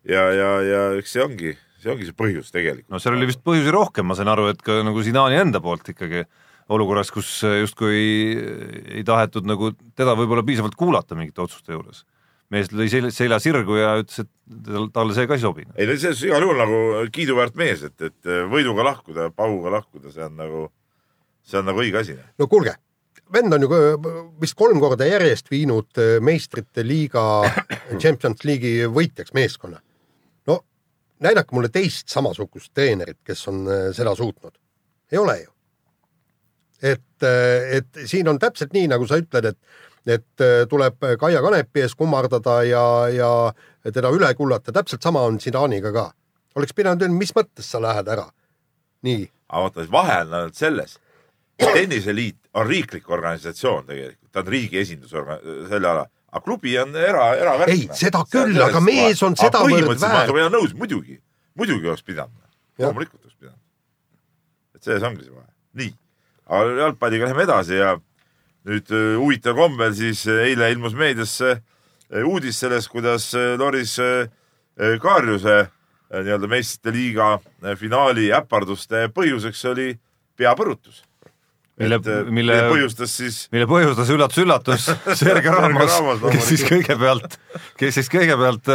ja, ja, ja eks see ongi, see ongi see põhjus tegelikult. no seal oli vist põhjusi rohkem, ma sain aru, et ka nagu Zidane'i enda poolt ikkagi olukorras, kus justkui ei, ei tahetud nagu teda võib-olla piisavalt kuulata mingite otsuste juures. Mees lõi selja, sirgu ja ütles, et tal- talle see ka ei sobinud. ei see on igal juhul nagu kiiduväärt mees, et, et võiduga lahkuda, pauguga lahkuda, see on nagu, see on nagu õige asi. no kuulge, vend on ju vist kolm korda järjest viinud äh, meistrite liiga, [coughs] Champions League'i võitjaks meeskonna. no näidake mulle teist samasugust treenerit, kes on äh, seda suutnud. ei ole ju. et, et siin on täpselt nii, nagu sa ütled, et, et äh, tuleb Kaia Kanepi ees kummardada ja, ja teda üle kullata, täpselt sama on Zidane'iga ka. oleks pidanud ütlema, mis mõttes sa lähed ära. nii, aga vaata, vahe on ainult selles, tenniseliit on riiklik organisatsioon tegelikult, ta on riigi esindusorgan-, selle ala, aga klubi on era, eravärk. Ei, seda küll, aga mees on sedavõrd väärt. ma olen nõus, muidugi, muidugi oleks pidanud, loomulikult oleks pidanud. et selles ongi see vahe, nii, aga jalgpalliga läheme edasi ja nüüd äh, huvitaval kombel siis äh, eile ilmus meediasse äh, uudis sellest, kuidas Loris Kaarjuse nii-öelda meistrite liiga finaali äparduste põhjuseks oli peapõrutus. Mille- mille, põhjustas siis mille põhjustas üllatus-üllatus [laughs] Sergei Ramos Ramos,, kes siis kõigepealt, kes siis kõigepealt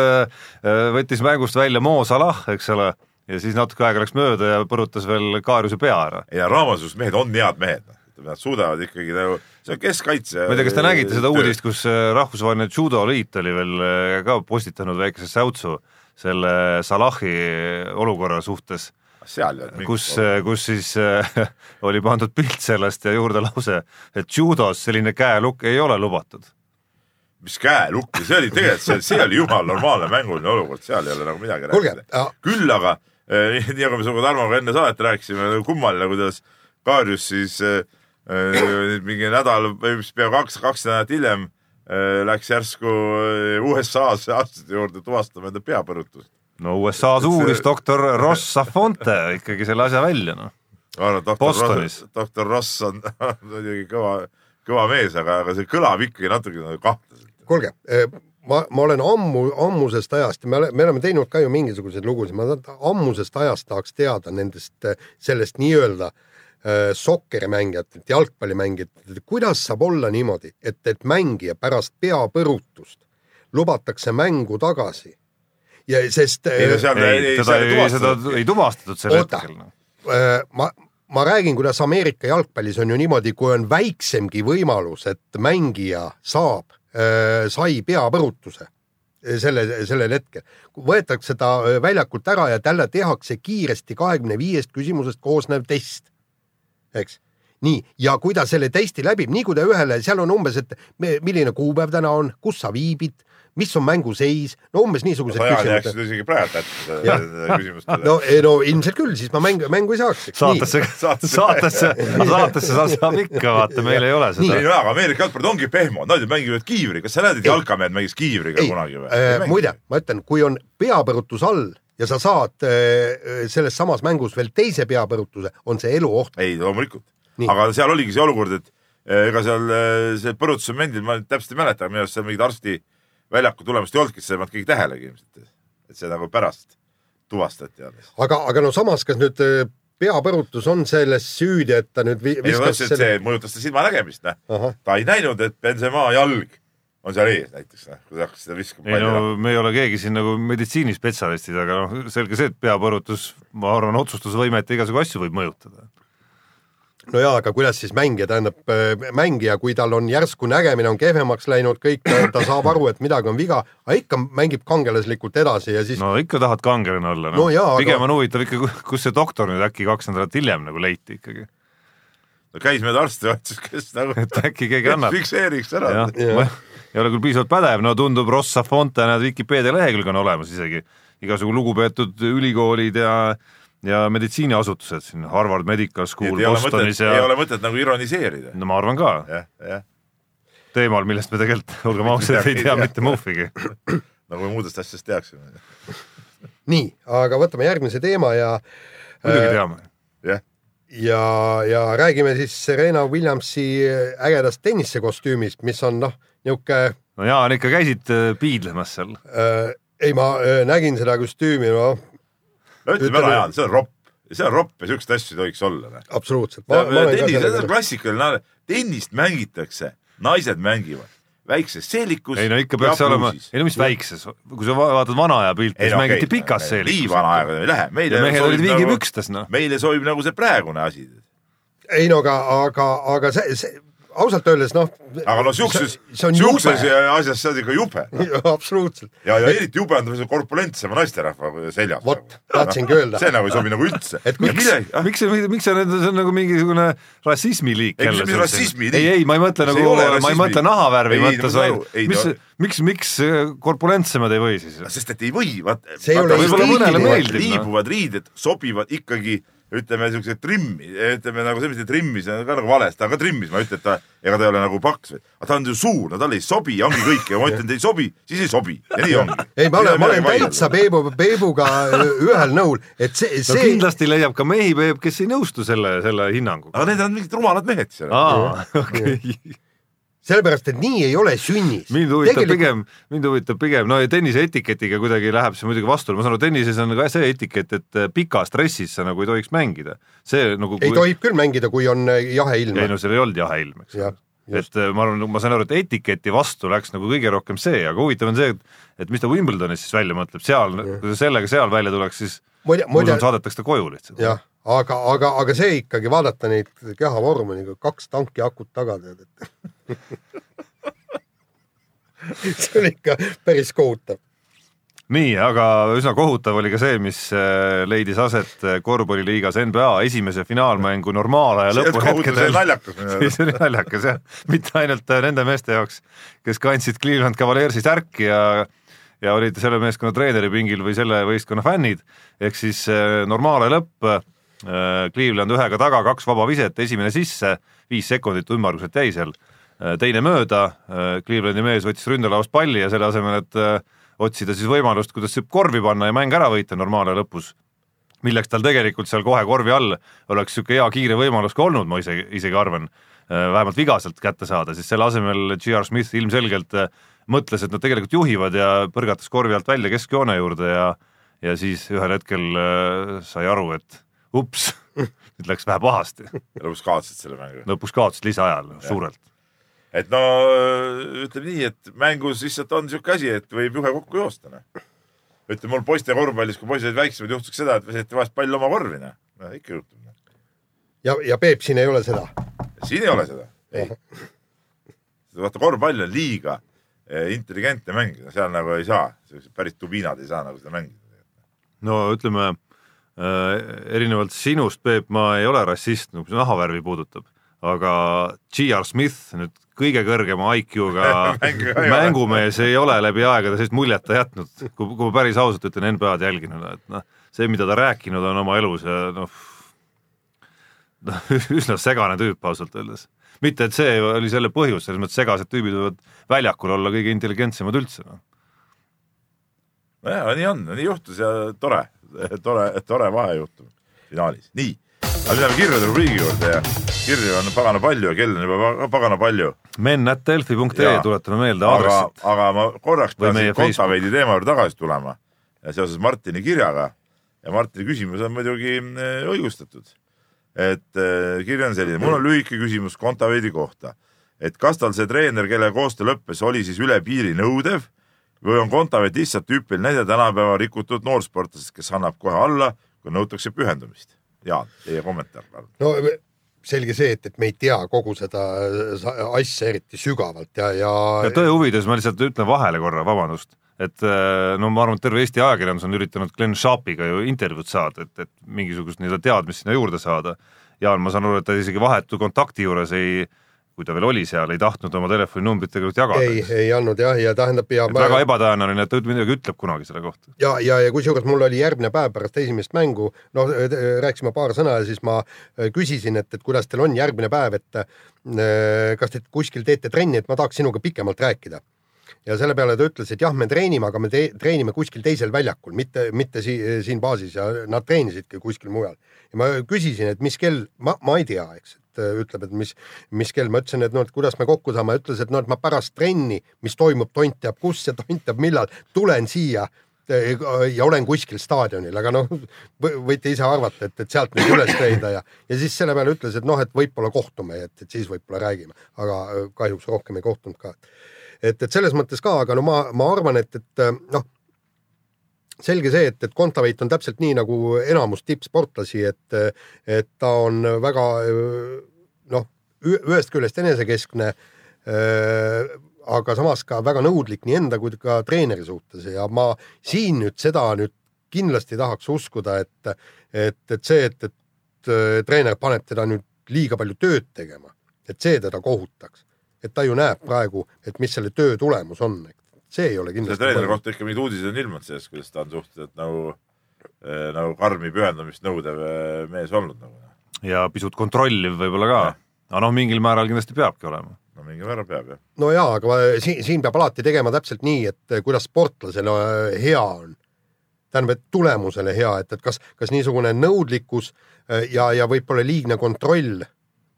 võttis mängust välja Mo Salah, eks ole, ja siis natuke aega läks mööda ja põrutas veel Kaarjuse pea ära. ja Raamatus mehed on head mehed, nad suudavad ikkagi nagu, see on keskkaitse. ma ei tea, kas te nägite seda uudist, kus äh, rahvusvaheline judoliit oli veel äh, ka postitanud väikese säutsu selle Salahi olukorra suhtes, olnud kus, kus siis äh, [laughs] oli pandud pilt sellest ja juurde lause, et judos selline käelukk ei ole lubatud mis käelukk, see oli tegelikult, see, see oli jumala normaalne mänguline olukord, seal ei ole nagu midagi rääkida., küll aga nii nagu me sinuga Tarmoga enne saadet rääkisime, kummaline, kuidas Kaarjus siis eh, nüüd mingi nädal või mis pea kaks, kaks nädalat hiljem eh, läks järsku eh, USA-sse arstide juurde tuvastama enda peapõrutust. no USA-s uuris doktor Ross Safonte ikkagi selle asja välja, noh. Bostonis. Ross, doktor Ross on [laughs] muidugi kõva, kõva mees, aga, aga see kõlab ikkagi natuke nagu kahtlaselt. kuulge, ma, ma olen ammu, ammusest ajast ja me oleme, me oleme teinud ka ju mingisuguseid lugusid, ma ammusest ajast tahaks teada nendest, sellest nii-öelda äh, sokkerimängijatelt, jalgpallimängijatelt, kuidas saab olla niimoodi, et, et mängija pärast peapõrutust lubatakse mängu tagasi ja sest ei no seal ei, seda ei tuvastatud sel hetkel. noh. äh, ma, ma räägin, kuidas Ameerika jalgpallis on ju niimoodi, kui on väiksemgi võimalus, et mängija saab, sai peapõrutuse selle, sellel hetkel, võetakse ta väljakult ära ja talle tehakse kiiresti kahekümne viiest küsimusest koosnev test, eks nii, ja kui ta selle testi läbib, nii kui ta ühele, seal on umbes, et me- milline kuupäev täna on, kus sa viibid, mis on mängu seis, no umbes niisugused sa jääd küsimused jääksid isegi praegu ette Jah. seda küsimust. no, no ilmselt küll, siis ma mängu, mängu ei saaks. saatesse, Saatesse- saatesse, saatesse sa saab ikka, vaata, meil ei ole ei seda. no aga Ameerika jalgpallid ongi pehmod, nad ju mängivad kiivri, kas sa näed, et jalkamehed mängis kiivriga ei kunagi või äh,? muide, ma ütlen, kui on peapõrutus all ja sa saad äh, selles samas mängus veel teise peapõrutuse, on see eluoht. ei, loomulikult aga seal oligi see olukord, et eh, ega seal eh, see põrutuse momendil ma täpselt ei mäleta, minu arust seal mingit arsti väljaku tulemust ei olnudki, seda ei pannud keegi tähelegi ilmselt. et see nagu pärast tuvastati alles. aga, aga no samas, kas nüüd äh, peapõrutus on selles süüdi, et ta nüüd vi- ei no viskas et see mõjutas ta silmanägemist, noh. ta ei näinud, et Benzema jalg on seal ees näiteks, noh, kui ta hakkas seda viskama ei no me ei ole keegi siin nagu meditsiinispetsialistid, aga noh, selge see, et peapõrutus, ma arvan, otsustusvõimet ja igasugu asju võib mõjutada. no jaa, aga kuidas siis mängija, tähendab äh, mängija, kui tal on järsku nägemine on kehvemaks läinud, kõik, ta saab aru, et midagi on viga, aga ikka mängib kangelaslikult edasi ja siis no. no ikka tahad kangelane olla, No noh jaa, aga- pigem on huvitav ikka, kus see doktor nüüd äkki kaks nädalat hiljem nagu leiti ikkagi, no käis mööda arsti, otsis, kes nagu [laughs] et äkki keegi annab. fikseeriks ära ei ole küll piisavalt pädev, no tundub Rossa Fonte, näed Vikipeedia lehekülg on olemas isegi, igasugu lugupeetud ülikoolid ja ja meditsiiniasutused siin, Harvard Medical School et ei ole mõtet, Bostonis ei ja ole mõtet nagu ironiseerida. no ma arvan ka, jah, jah, teemal, millest me tegelikult, [laughs] olgem ausad, ei tea mitte muhvigi. [clears throat] nagu me muudest asjadest teaksime. nii, aga võtame järgmise teema ja muidugi äh, teame. jah, ja, ja räägime siis Serena Williamsi ägedast tennisekostüümist, mis on noh, niisugune no Jaan, ikka käisid äh, piidlemas seal? äh, ei, ma äh, nägin seda kostüümi, noh, no ütleme ära, Jaan, see on ropp, see on ropp ja siukseid asju ei tohiks olla. noh. absoluutselt. ma, ma tennis, see on klassikaline, tennist mängitakse, naised mängivad väikses seelikus. ei no ikka peaks olema, ei no mis väikses, kui sa va- vaatad vana aja pilte, siis mängiti pikas nii seelikus. vana aega ei lähe, mehed olid sobib nagu- viigipükstes, noh. meile sobib nagu see praegune asi. ei no aga, aga, aga see, see ausalt öeldes noh. aga no siukses, siukses asjas see on ikka jube. [laughs] absoluutselt, ja, ja eriti jube on see korpulentsema naisterahva seljas. Vot, tahtsingi öelda. see nagu ei sobi nagu üldse. Et miks- miks see, miks see nüüd, see on nagu mingisugune rassismi liik Ei, mis rassismi liik? ei, ei, ma ei mõtle See nagu ei ole, ma ei mõtle nahavärvi Ei, mõttes, vaid. Ei, mis no-, miks, miks äh, korpulentsemad ei või siis? sest et ei või, vaat. Ei Võib-olla mõnele meeldib, noh. liibuvad riided sobivad ikkagi ütleme siukse trimmi, ütleme nagu see, mis ta trimmis, on ka nagu valesti, ta on ka trimmis, ma ei ütle, et ta, ega ta ei ole nagu paks, aga ta on ju suur, no talle ei sobi ongi kõik ja ma ütlen, et ei sobi, siis ei sobi ja nii ongi. ei, ma olen, ma olen täitsa Peebu, Peebuga ühel nõul, et see, no see, kindlasti leiab ka mehi, Peep, kes ei nõustu selle, selle hinnanguga. aga need on mingid rumalad mehed seal. aa, [laughs] okei. sellepärast, et nii ei ole sünnis. mind huvitab pigem, mind huvitab pigem, no ja tennise etiketiga kuidagi läheb see muidugi vastuolu, ma saan aru, tennises on ka see etikett, et äh, pikas dressis sa nagu ei tohiks mängida. see nagu ei tohib küll mängida, kui on äh, jahe ilm ei. no seal ei olnud jahe ilm, eks jah, et äh, ma arvan, ma saan aru, et etiketi vastu läks nagu kõige rohkem see, aga huvitav on see, et et mis ta Wimbledonis siis välja mõtleb, seal, kui ta sellega seal välja tuleks, siis muide, ma muide saadetakse ta koju lihtsalt. jah, aga, aga, aga see ikkagi vaadata neid kehavorme nagu kaks tanki akut taga tead, et [laughs] [laughs] see on ikka päris kohutav. nii, aga üsna kohutav oli ka see, mis äh, leidis aset äh, korvpalliliigas NBA esimese finaalmängu on lõpuhetkedel. naljakas. see oli naljakas [laughs] jah, mitte ainult äh, nende meeste jaoks, kes kandsid Cleveland Cavaliersi särki ja ja olid selle meeskonna treeneri pingil või selle võistkonna fännid, ehk siis nomaalaja lõpp Cleveland ühega taga, kaks vaba viset, esimene sisse, viis sekundit ümmarguselt jäi seal, teine mööda, Clevelandi mees võttis ründelaost palli ja selle asemel, et äh, otsida siis võimalust, kuidas korvi panna ja mäng ära võita normaalaja lõpus milleks tal tegelikult seal kohe korvi all oleks niisugune hea kiire võimalus ka olnud, ma isegi, isegi arvan, vähemalt vigaselt kätte saada, siis selle asemel G.R. Smith ilmselgelt äh, mõtles, et nad tegelikult juhivad ja põrgatas korvi alt välja keskjoone juurde ja ja siis ühel hetkel äh, sai aru, et ups, [laughs] nüüd läks vähe pahasti, lõpuks kaotasid selle mängu. lõpuks kaotasid lisaajal suurelt. Et no ütleme nii, et mängus lihtsalt on siuke asi, et võib juhe kokku joosta, noh. ütleme mul poiste korvpallis, kui poisid olid väiksemad, juhtuks seda, et visati vahest pall oma korvi, noh. no ikka juhtub. ja, ja Peep, siin ei ole seda. siin ei ole seda, ei. vaata, korvpall on liiga eh, intelligentne mäng, seal nagu ei saa, sellised päris tubiinad ei saa nagu seda mängida. no ütleme äh, erinevalt sinust, Peep, ma ei ole rassist, mis nahavärvi puudutab, aga G.R. Smith nüüd kõige kõrgema IQ-ga [laughs] mängumees ei ole läbi aegade sellist muljet ta jätnud, kui, kui ma päris ausalt ütlen, NBA-d jälginud, et noh, see, mida ta rääkinud on oma elus ja noh, noh [laughs] üsna segane tüüp ausalt öeldes. mitte, et see oli selle põhjus, selles mõttes segased tüübid võivad väljakul olla kõige intelligentsemad üldse no. nojah, nii on, nii juhtus ja tore, tore, tore vahejuhtum finaalis, nii. Aga nüüd läheme kirjade rubriigi juurde ja kirju on pagana palju ja kell on juba pa- pagana palju. men.delfi.ee tuletame meelde aga aadressit., aga ma korraks pean siin Kontaveidi teema juurde tagasi tulema ja seoses Martini kirjaga ja Martini küsimus on muidugi eh, õigustatud. et eh, kiri on selline, mul on lühike küsimus Kontaveidi kohta, et kas tal see treener, kellega koostöö lõppes, oli siis üle piiri nõudev või on Kontaveit lihtsalt tüüpiline näide tänapäeva rikutud noorsportlasest, kes annab kohe alla, kui nõutakse pühendumist. Jaan, teie kommentaar palun. no selge see, et, et me ei tea kogu seda asja eriti sügavalt ja, ja, ja tõe huvides ma lihtsalt ütlen vahele korra, vabandust, et äh, no ma arvan, et terve Eesti ajakirjandus on üritanud Glen Sharpiga ju intervjuud saada, et, et mingisugust nii-öelda teadmist sinna juurde saada. Jaan, ma saan aru, et ta isegi vahetu kontakti juures ei, kui ta veel oli seal, ei tahtnud oma telefoninumbrit tegelikult jagada. ei, ei andnud jah, ja tähendab ja et väga ebatõenäoline, et ta midagi ütleb kunagi selle kohta. ja, ja, ja kusjuures mul oli järgmine päev pärast esimest mängu, noh, rääkisime paar sõna ja siis ma äh, küsisin, et, et kuidas teil on järgmine päev, et kas te kuskil teete trenni, et ma tahaks sinuga pikemalt rääkida. ja selle peale ta ütles, et jah, me treenime, aga me te treenime kuskil teisel väljakul, mitte, mitte si siin baasis ja nad treenisidki kuskil mujal. ja ma küsisin, et mis kell, ma, ma ei tea, eks, et äh, ütleb, et mis, mis kell, ma ütlesin, et noh, et kuidas me kokku saame, ütles, et noh, et ma pärast trenni, mis toimub tont teab kus ja tont teab millal, tulen siia ja olen kuskil staadionil, aga noh, võite ise arvata, et, et sealt nüüd üles leida ja, ja siis selle peale ütles, et noh, et võib-olla kohtume, et, et siis võib-olla räägime, aga äh, kahjuks rohkem ei kohtunud ka. et, et selles mõttes ka, aga no ma, ma arvan, et, et äh, noh, selge see, et, et Kontaveit on täpselt nii nagu enamus tippsportlasi, et, et ta on väga noh, ühest küljest enesekeskne äh, aga samas ka väga nõudlik nii enda kui ka treeneri suhtes ja ma siin nüüd seda nüüd kindlasti tahaks uskuda, et, et, et see, et, et äh, treener paneb teda nüüd liiga palju tööd tegema, et see teda kohutaks. et ta ju näeb praegu, et mis selle töö tulemus on, see ei ole selle kindlasti treeneri kohta ikka mingid uudised on ilmunud sellest, kuidas ta on suhteliselt nagu, nagu karmi pühendumist nõudev eh, mees olnud nagu. ja pisut kontrolliv võib-olla ka, aga noh, mingil määral kindlasti peabki olema. no mingil määral peab jah. no jaa, aga ma- siin, siin peab alati tegema täpselt nii, et kuidas sportlasele hea on. tähendab, et tulemusele hea, et, et kas, kas niisugune nõudlikkus ja, ja võib-olla liigne kontroll,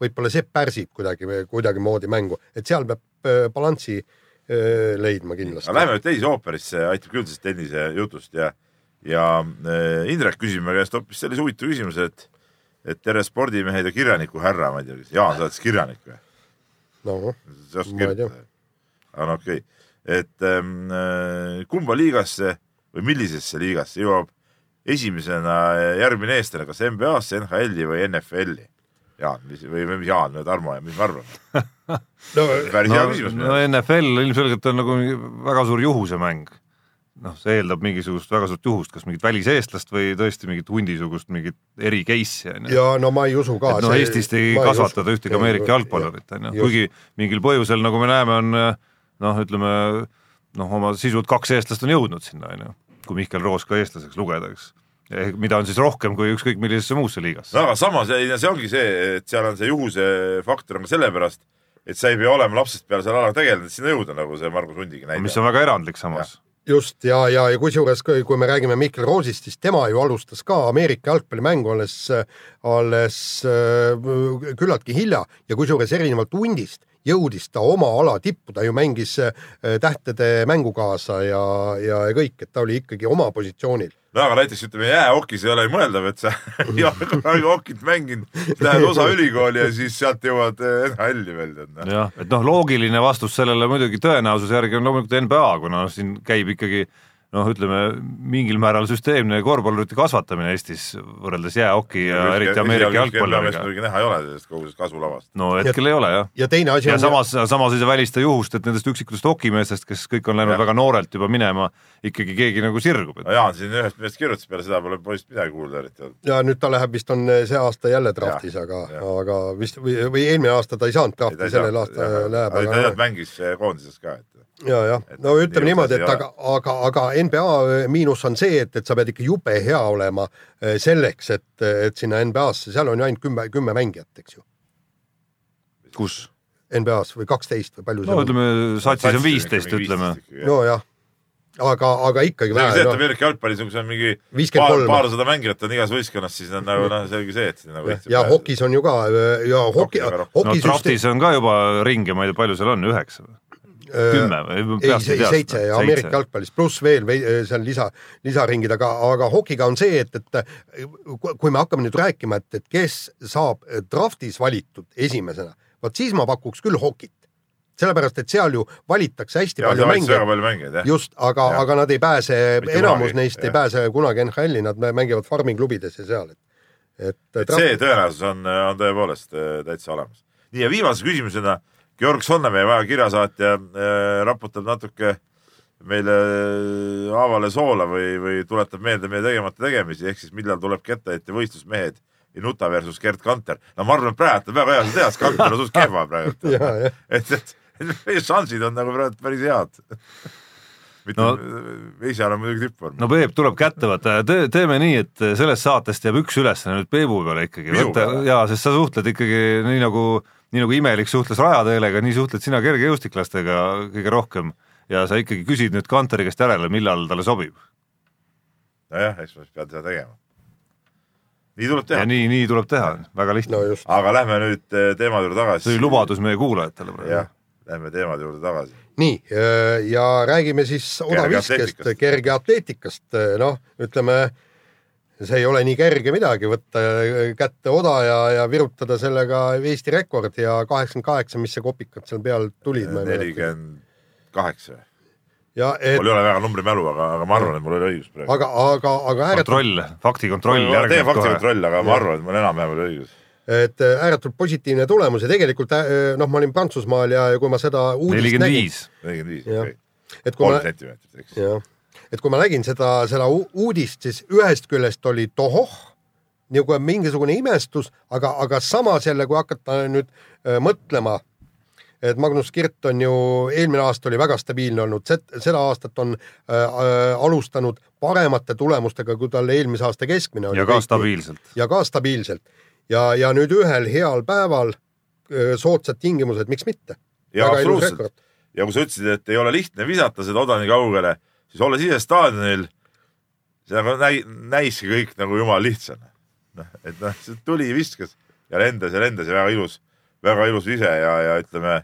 võib-olla see pärsib kuidagi, kuidagimoodi mängu, et seal peab balanssi äh, leidma kindlasti aga. lähme nüüd teise ooperisse, aitab küll sellest tennise jutust ja, ja eh, Indrek küsib me käest hoopis sellise huvitava küsimuse, et, et tere spordimehed ja kirjaniku härra, ma ei tea, kas Jaan, sa oled siis kirjanik või? noh, oskad Ma ei tea. aga no okei okay., et ähm, kumba liigasse või millisesse liigasse jõuab esimesena järgmine eestlane, kas NBA-sse, NHL-i või NFL-i? Jaan, mis või, või mis Jaan, Tarmo, mis me arvame? No päris hea küsimus no NFL ilmselgelt on nagu väga suur juhusemäng. noh, see eeldab mingisugust väga suurt juhust, kas mingit väliseestlast või tõesti mingit hundisugust mingit eri case'i on ju. ja no ma ei usu ka. et noh, Eestist ei kasvatada ühtegi Ameerika jalgpallurit on ju, kuigi mingil põhjusel, nagu me näeme, on noh, ütleme noh, oma sisult kaks eestlast on jõudnud sinna on ju, kui Mihkel Roos ka eestlaseks lugeda, eks. mida on siis rohkem kui ükskõik millisesse muusse liigasse. no aga samas see ongi see, et seal on see juhuse faktor on ka sellepärast, et sa ei pea olema lapsest peale selle alaga tegelenud, et sinna jõuda, nagu see Margus Hundigi näide. mis on väga erandlik samas. just ja, ja, ja kusjuures, kui me räägime Mihkel Roosist, siis tema ju alustas ka Ameerika jalgpallimängu alles, alles äh, küllaltki hilja ja kusjuures erinevalt hundist jõudis ta oma ala tippu, ta ju mängis äh, tähtede mängu kaasa ja, ja ja kõik, et ta oli ikkagi oma positsioonil. No aga näiteks ütleme jäähokis ei ole mõeldav, et sa ei ole kunagi hokit mänginud, lähed osa ülikooli ja siis sealt jõuad NHL-i veel tead jah, et noh, loogiline vastus sellele muidugi tõenäosuse järgi on loomulikult NBA, kuna siin käib ikkagi noh, ütleme mingil määral süsteemne korvpallurite kasvatamine Eestis võrreldes jäähoki ja eriti Ameerika jalgpalliga. muidugi näha ei ole sellest kogu sellest kasvulavast. no hetkel ei ole jah. ja teine asi ja on samas, samas ei saa välista juhust, et nendest üksikutest hokimeestest, kes kõik on läinud Jah. väga noorelt juba minema, ikkagi keegi nagu sirgub, et no Jaan siin ühest mehest kirjutas, peale seda pole poisist midagi kuulda eriti ja nüüd ta läheb vist on see aasta jälle draftis, Ja, aga ja., aga vist või, või eelmine aasta ta ei saanud drafti, sellel aastal läheb, ta mängis eh, koondises ka, et ja, jah, no ütleme niimoodi, et aga, aga, aga NBA miinus on see, et, et sa pead ikka jube hea olema eh, selleks, et, et sinna NBA-sse, seal on ju ainult kümme, kümme mängijat, eks ju, kus? NBA-s või kaksteist või palju no seal on. ütleme, satsis on viisteist, ütleme. nojah, aga, aga ikkagi see on see, et vähe, Ameerika jalgpallis on, kui on mingi 53. paar, paarsada mängijat on igas võistkonnas, siis on nagu noh, selge see, et nagu noh, ja hokis on ju ka ja hoki, Hokis no hokisüsteem draftis on ka juba ringe, ma ei tea, palju seal on, üheksa või? Kümme või? ei, seitse ja Ameerika jalgpallis pluss veel vei- seal lisa, lisaringid, aga, aga hokiga on see, et, et kui- kui me hakkame nüüd rääkima, et, et kes saab draftis valitud esimesena, vot siis ma pakuks küll hokit. sellepärast, et seal ju valitakse hästi ja palju mängijaid just, aga aga nad ei pääse, enamus kunagi, neist ei jah. pääse kunagi NHL-i, nad mängivad farming klubides ja seal, et, et, et see tõenäosus on, on tõepoolest täitsa olemas. nii ja viimase küsimusena Georg Sonne, meie väga kirjasaatja äh, raputab natuke meile haavale soola või, või tuletab meelde meie tegemata tegemisi, ehk siis millal tuleb kettaheitja võistlusmehed Inuta versus Gerd Kanter. no ma arvan, et praegu on väga hea seda teha, sest Kanter on suht kehva praegu. ja, jah, et, et meie šansid on nagu praegu päris head. [laughs] mitte No- Veisial on muidugi tippvorm no Peep tuleb kätte võtta ja tee, teeme nii, et sellest saatest jääb üks ülesanne nüüd Peebu peale ikkagi peale? ja sest sa suhtled ikkagi nii nagu, nii nagu Imelik suhtles Rajateelega, nii suhtled sina kergejõustiklastega kõige rohkem ja sa ikkagi küsid nüüd Kanteri käest järele, millal talle sobib. nojah, eks ma siis pean seda tegema. nii tuleb ja teha. nii, nii tuleb teha, väga lihtne no aga lähme nüüd eh, teemade juurde tagasi. see oli lubadus meie kuulajatele praegu jah, lähme teemade juurde tagasi. nii ja räägime siis odaviskest, Kergeatleetikast. kergeatleetikast, noh, ütleme see ei ole nii kerge midagi, võtta kätte oda ja, ja virutada sellega Eesti rekord ja kaheksakümmend kaheksa, mis see kopikad seal peal tulid. nelikümmend kaheksa. ja et mul ei ole väga numbrimälu, aga, aga ma arvan, et mul oli õigus praegu. aga, aga, aga ääretult, kontroll, faktikontroll tee faktikontroll, aga ma arvan, et mul enam-vähem oli õigus. et ääretult positiivne tulemus ja tegelikult äh, noh, ma olin Prantsusmaal ja, ja kui ma seda uudist nelikümmend nägin, viis, nelikümmend viis, okei. et kui kolm sentimeetrit, eks. Et kui ma nägin seda, seda uudist, siis ühest küljest oli tohoh, nagu mingisugune imestus, aga, aga samas jälle, kui hakata nüüd äh, mõtlema, et Magnus Kirt on ju, eelmine aasta oli väga stabiilne olnud, seda aastat on äh, äh, alustanud paremate tulemustega, kui tal eelmise aasta keskmine oli. ja ka. stabiilselt. ja ka stabiilselt ja, ja nüüd ühel heal päeval öö, soodsad tingimused, miks mitte? ja absoluutselt. ja kui sa ütlesid, et ei ole lihtne visata seda oda nii kaugele, siis olles ise staadionil, see nagu näi-, näiski kõik nagu jumala lihtsana. noh, et noh, tuli, viskas ja lendas ja lendas ja väga ilus, väga ilus vise ja, ja ütleme,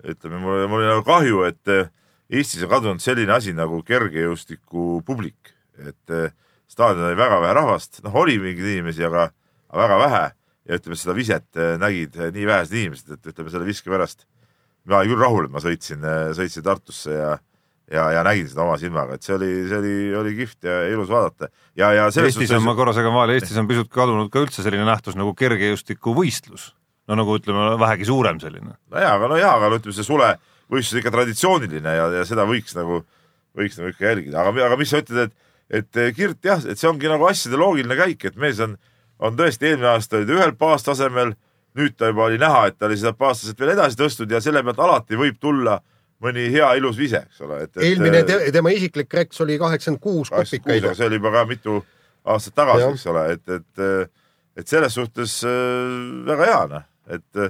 ütleme, mul, mul oli nagu kahju, et eh, Eestis on kadunud selline asi nagu kergejõustiku publik, et eh, staadionil oli väga vähe rahvast, noh, oli mingeid inimesi, aga, aga väga vähe. Ja ütleme, seda viset eh, nägid nii vähesed inimesed, et ütleme selle viske pärast ma olin küll rahul, et ma sõitsin, sõitsin Tartusse ja, ja, ja nägin seda oma silmaga, et see oli, see oli, oli kihvt ja ilus vaadata ja, ja selles Eestis on, ma korra segan vahele, Eestis on pisut kadunud ka üldse selline nähtus nagu kergejõustikuvõistlus. no nagu ütleme, vähegi suurem selline. no jaa, aga no jaa, aga no ütleme, see sule võistlus on ikka traditsiooniline ja, ja seda võiks nagu, võiks nagu ikka jälgida, aga, aga mis sa ütled, et, et Kirt jah, et see ongi nagu asjade loogiline käik, et mees on, on tõesti eelmine aasta oli ta ühel baastasemel, nüüd ta juba oli näha, et ta oli seda baastaset veel edasi tõstnud ja selle pealt alati võib tulla mõni hea ilus vise, eks ole, eelmine te, tema isiklik reks oli kaheksakümmend kuus kopikaid. see oli juba ka mitu aastat tagasi, eks ole, et, et, et selles suhtes äh, väga hea noh, et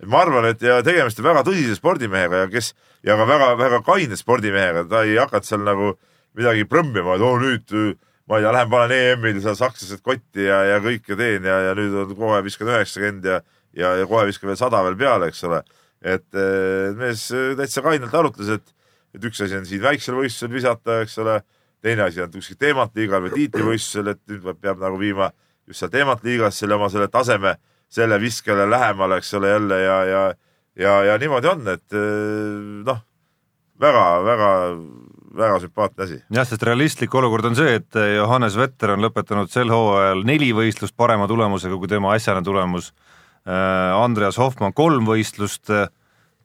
et ma arvan, et ja tegemist on väga tõsise spordimehega ja kes ja ka väga-väga kaine spordimehega, ta ei hakanud seal nagu midagi prõmmima, et oo nüüd äh, ma ei tea, lähen panen EM-il seal sakslased kotti ja, ja kõike teen ja, ja nüüd on kohe viskan üheksakümmend ja, ja, ja kohe viskan veel sada veel peale, eks ole. Et eh, mees täitsa kainelt arutles, et, et üks asi on siin väiksel võistlusel visata, eks ole, teine asi on kuskil teemat liigal või tiitlivõistlusel, et nüüd peab nagu viima just seal teemat liigas selle oma selle taseme selle viskele lähemale, eks ole jälle ja, ja, ja, ja niimoodi on, et eh, noh, väga sümpaatne asi. jah, sest realistlik olukord on see, et Johannes Vetter on lõpetanud sel hooajal neli võistlust parema tulemusega kui tema äsjane tulemus. Andreas Hoffmann kolm võistlust,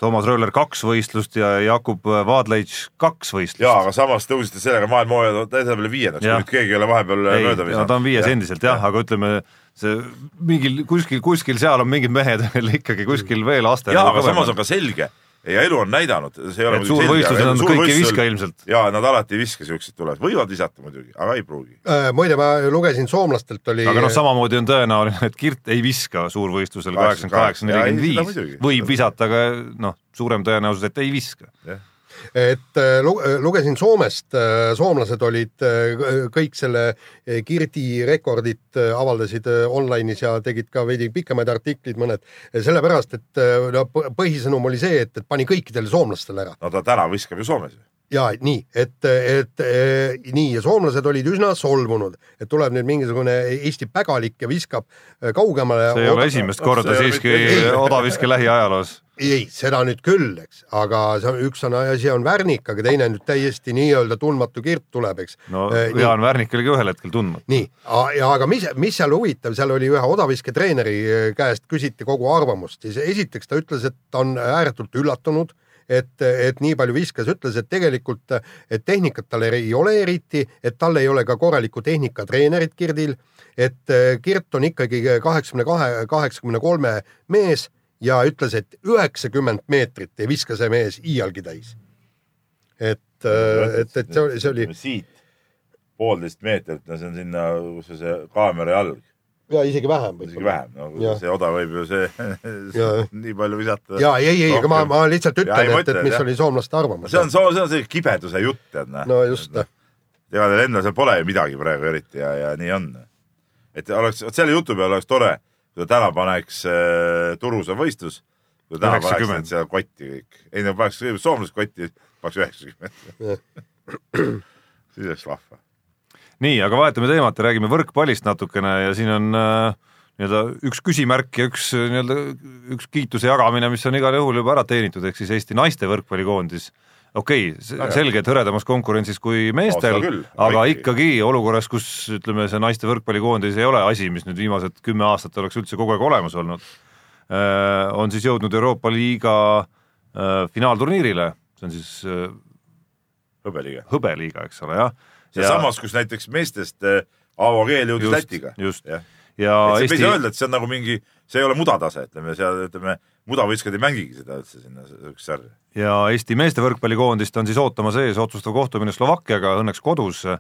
Toomas Rööler kaks võistlust ja Jakub Vaadleitš kaks võistlust. ja, aga samas tõusite sellega maailma hooaja tasemele viiendaks, kui nüüd keegi ei ole vahepeal mööda no ta on viies endiselt jah, aga ütleme see mingil kuskil, kuskil seal on mingid mehed veel [laughs] ikkagi kuskil veel aste. jaa, aga samas on ka selge ja elu on näidanud, see ei ole et suurvõistlusel on kõik ei viska ilmselt. ja nad alati ei viska siukseid tulemusi, võivad visata muidugi, aga ei pruugi. Äh, muide, ma lugesin soomlastelt oli. aga noh, samamoodi on tõenäoline, et Kirt ei viska suurvõistlusel kaheksakümmend kaheksa, nelikümmend viis võib visata, aga noh, suurem tõenäosus, et ei viska. Et äh, lu- lugesin Soomest, soomlased olid äh, kõik selle äh, Kirdi rekordit äh, avaldasid äh, online'is ja tegid ka veidi pikemaid artikleid mõned, sellepärast et äh, no põhisõnum oli see, et, et pani kõikidele soomlastele ära no ta täna viskab ju Soomes. ja nii, et, et nii ja soomlased olid üsna solvunud, et tuleb nüüd mingisugune Eesti pägalik ja viskab kaugemale. see ei ole esimest korda siiski odaviske lähiajaloos. ei, seda nüüd küll, eks, aga üks on asi on Värnik, aga teine nüüd täiesti nii-öelda tundmatu Kirt tuleb, eks. no Eh, nii. Jaan Värnik oli ka ühel hetkel tundmatu. nii, aga mis, mis seal huvitav, seal oli ühe odavisketreeneri eh, käest küsiti kogu arvamust, siis esiteks ta ütles, et ta on ääretult üllatunud, et, et nii palju viskas, ütles, et tegelikult, et tehnikat tal ei ole eriti, et tal ei ole ka korralikku tehnikatreenerit Kirdil, et eh, Kirt on ikkagi kaheksakümne kahe, kaheksakümne kolme mees ja ütles, et üheksakümmend meetrit ei viska see mees iialgi täis. et, et, et see oli, see oli siit poolteist meetrit, no see on sinna, kus see- see kaamera jalg, ja isegi vähem isegi vähem, no see oda võib ju see Ja. [laughs] nii palju visata. ja ei, ei, aga ma, ma lihtsalt ütlen, et, et mis jah. oli soomlaste arvamus. see on, see on see kibeduse jutt, tead näe. no just, ega teil endal seal pole ju midagi praegu eriti ja, ja nii on. et oleks, vot selle jutu peale oleks tore, kui ta täna paneks äh, Turusa võistlus, kui ta täna paneks 90. need seal kotti kõik. ei no paneks kõigepealt soomlased kotti, paneks üheksakümmend. [clears throat] siis oleks vahva. nii, aga vahetame teemat ja räägime võrkpallist natukene ja siin on äh, nii-öelda üks küsimärk ja üks äh, nii-öelda üks kiituse jagamine, mis on igal juhul juba ära teenitud, ehk siis Eesti naiste võrkpallikoondis. Okei okay, Väga., selge, et hõredamas konkurentsis kui meestel aga aga ikkagi. olukorras, kus ütleme, see naiste võrkpallikoondis ei ole asi, mis nüüd viimased kümme aastat oleks üldse kogu aeg olemas olnud, on siis jõudnud Euroopa liiga äh, finaalturniirile, see on siis äh, hõbeliga. hõbeliiga, eks ole, jah. sealsamas, kus näiteks meestest äh, Keel jõudis Just, Lätiga. just. jah, ja et ei Eesti saa öelda, et see on nagu mingi, see ei ole mudatase, ütleme seal, ütleme, mudavõistkond ei mängigi seda üldse sinna siukest sarja. ja Eesti meeste võrkpallikoondist on siis ootamas ees otsustav kohtumine Slovakkiaga õnneks kodus äh,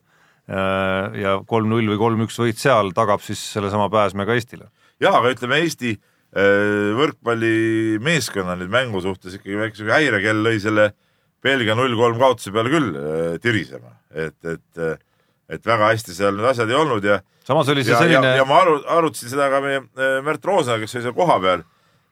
ja kolm-null või kolm-üks võit seal tagab siis sellesama pääsme ka Eestile. ja aga ütleme, Eesti äh, võrkpallimeeskonna nüüd mängu suhtes ikkagi väike siuke häirekell lõi selle Belgia null kolm kaotuse peale küll äh, tirisema, et, et, et väga hästi seal need asjad ei olnud ja samas oli see ja, selline ja, ja ma aru, arutasin seda ka meie äh, Märt Roosna, kes oli seal kohapeal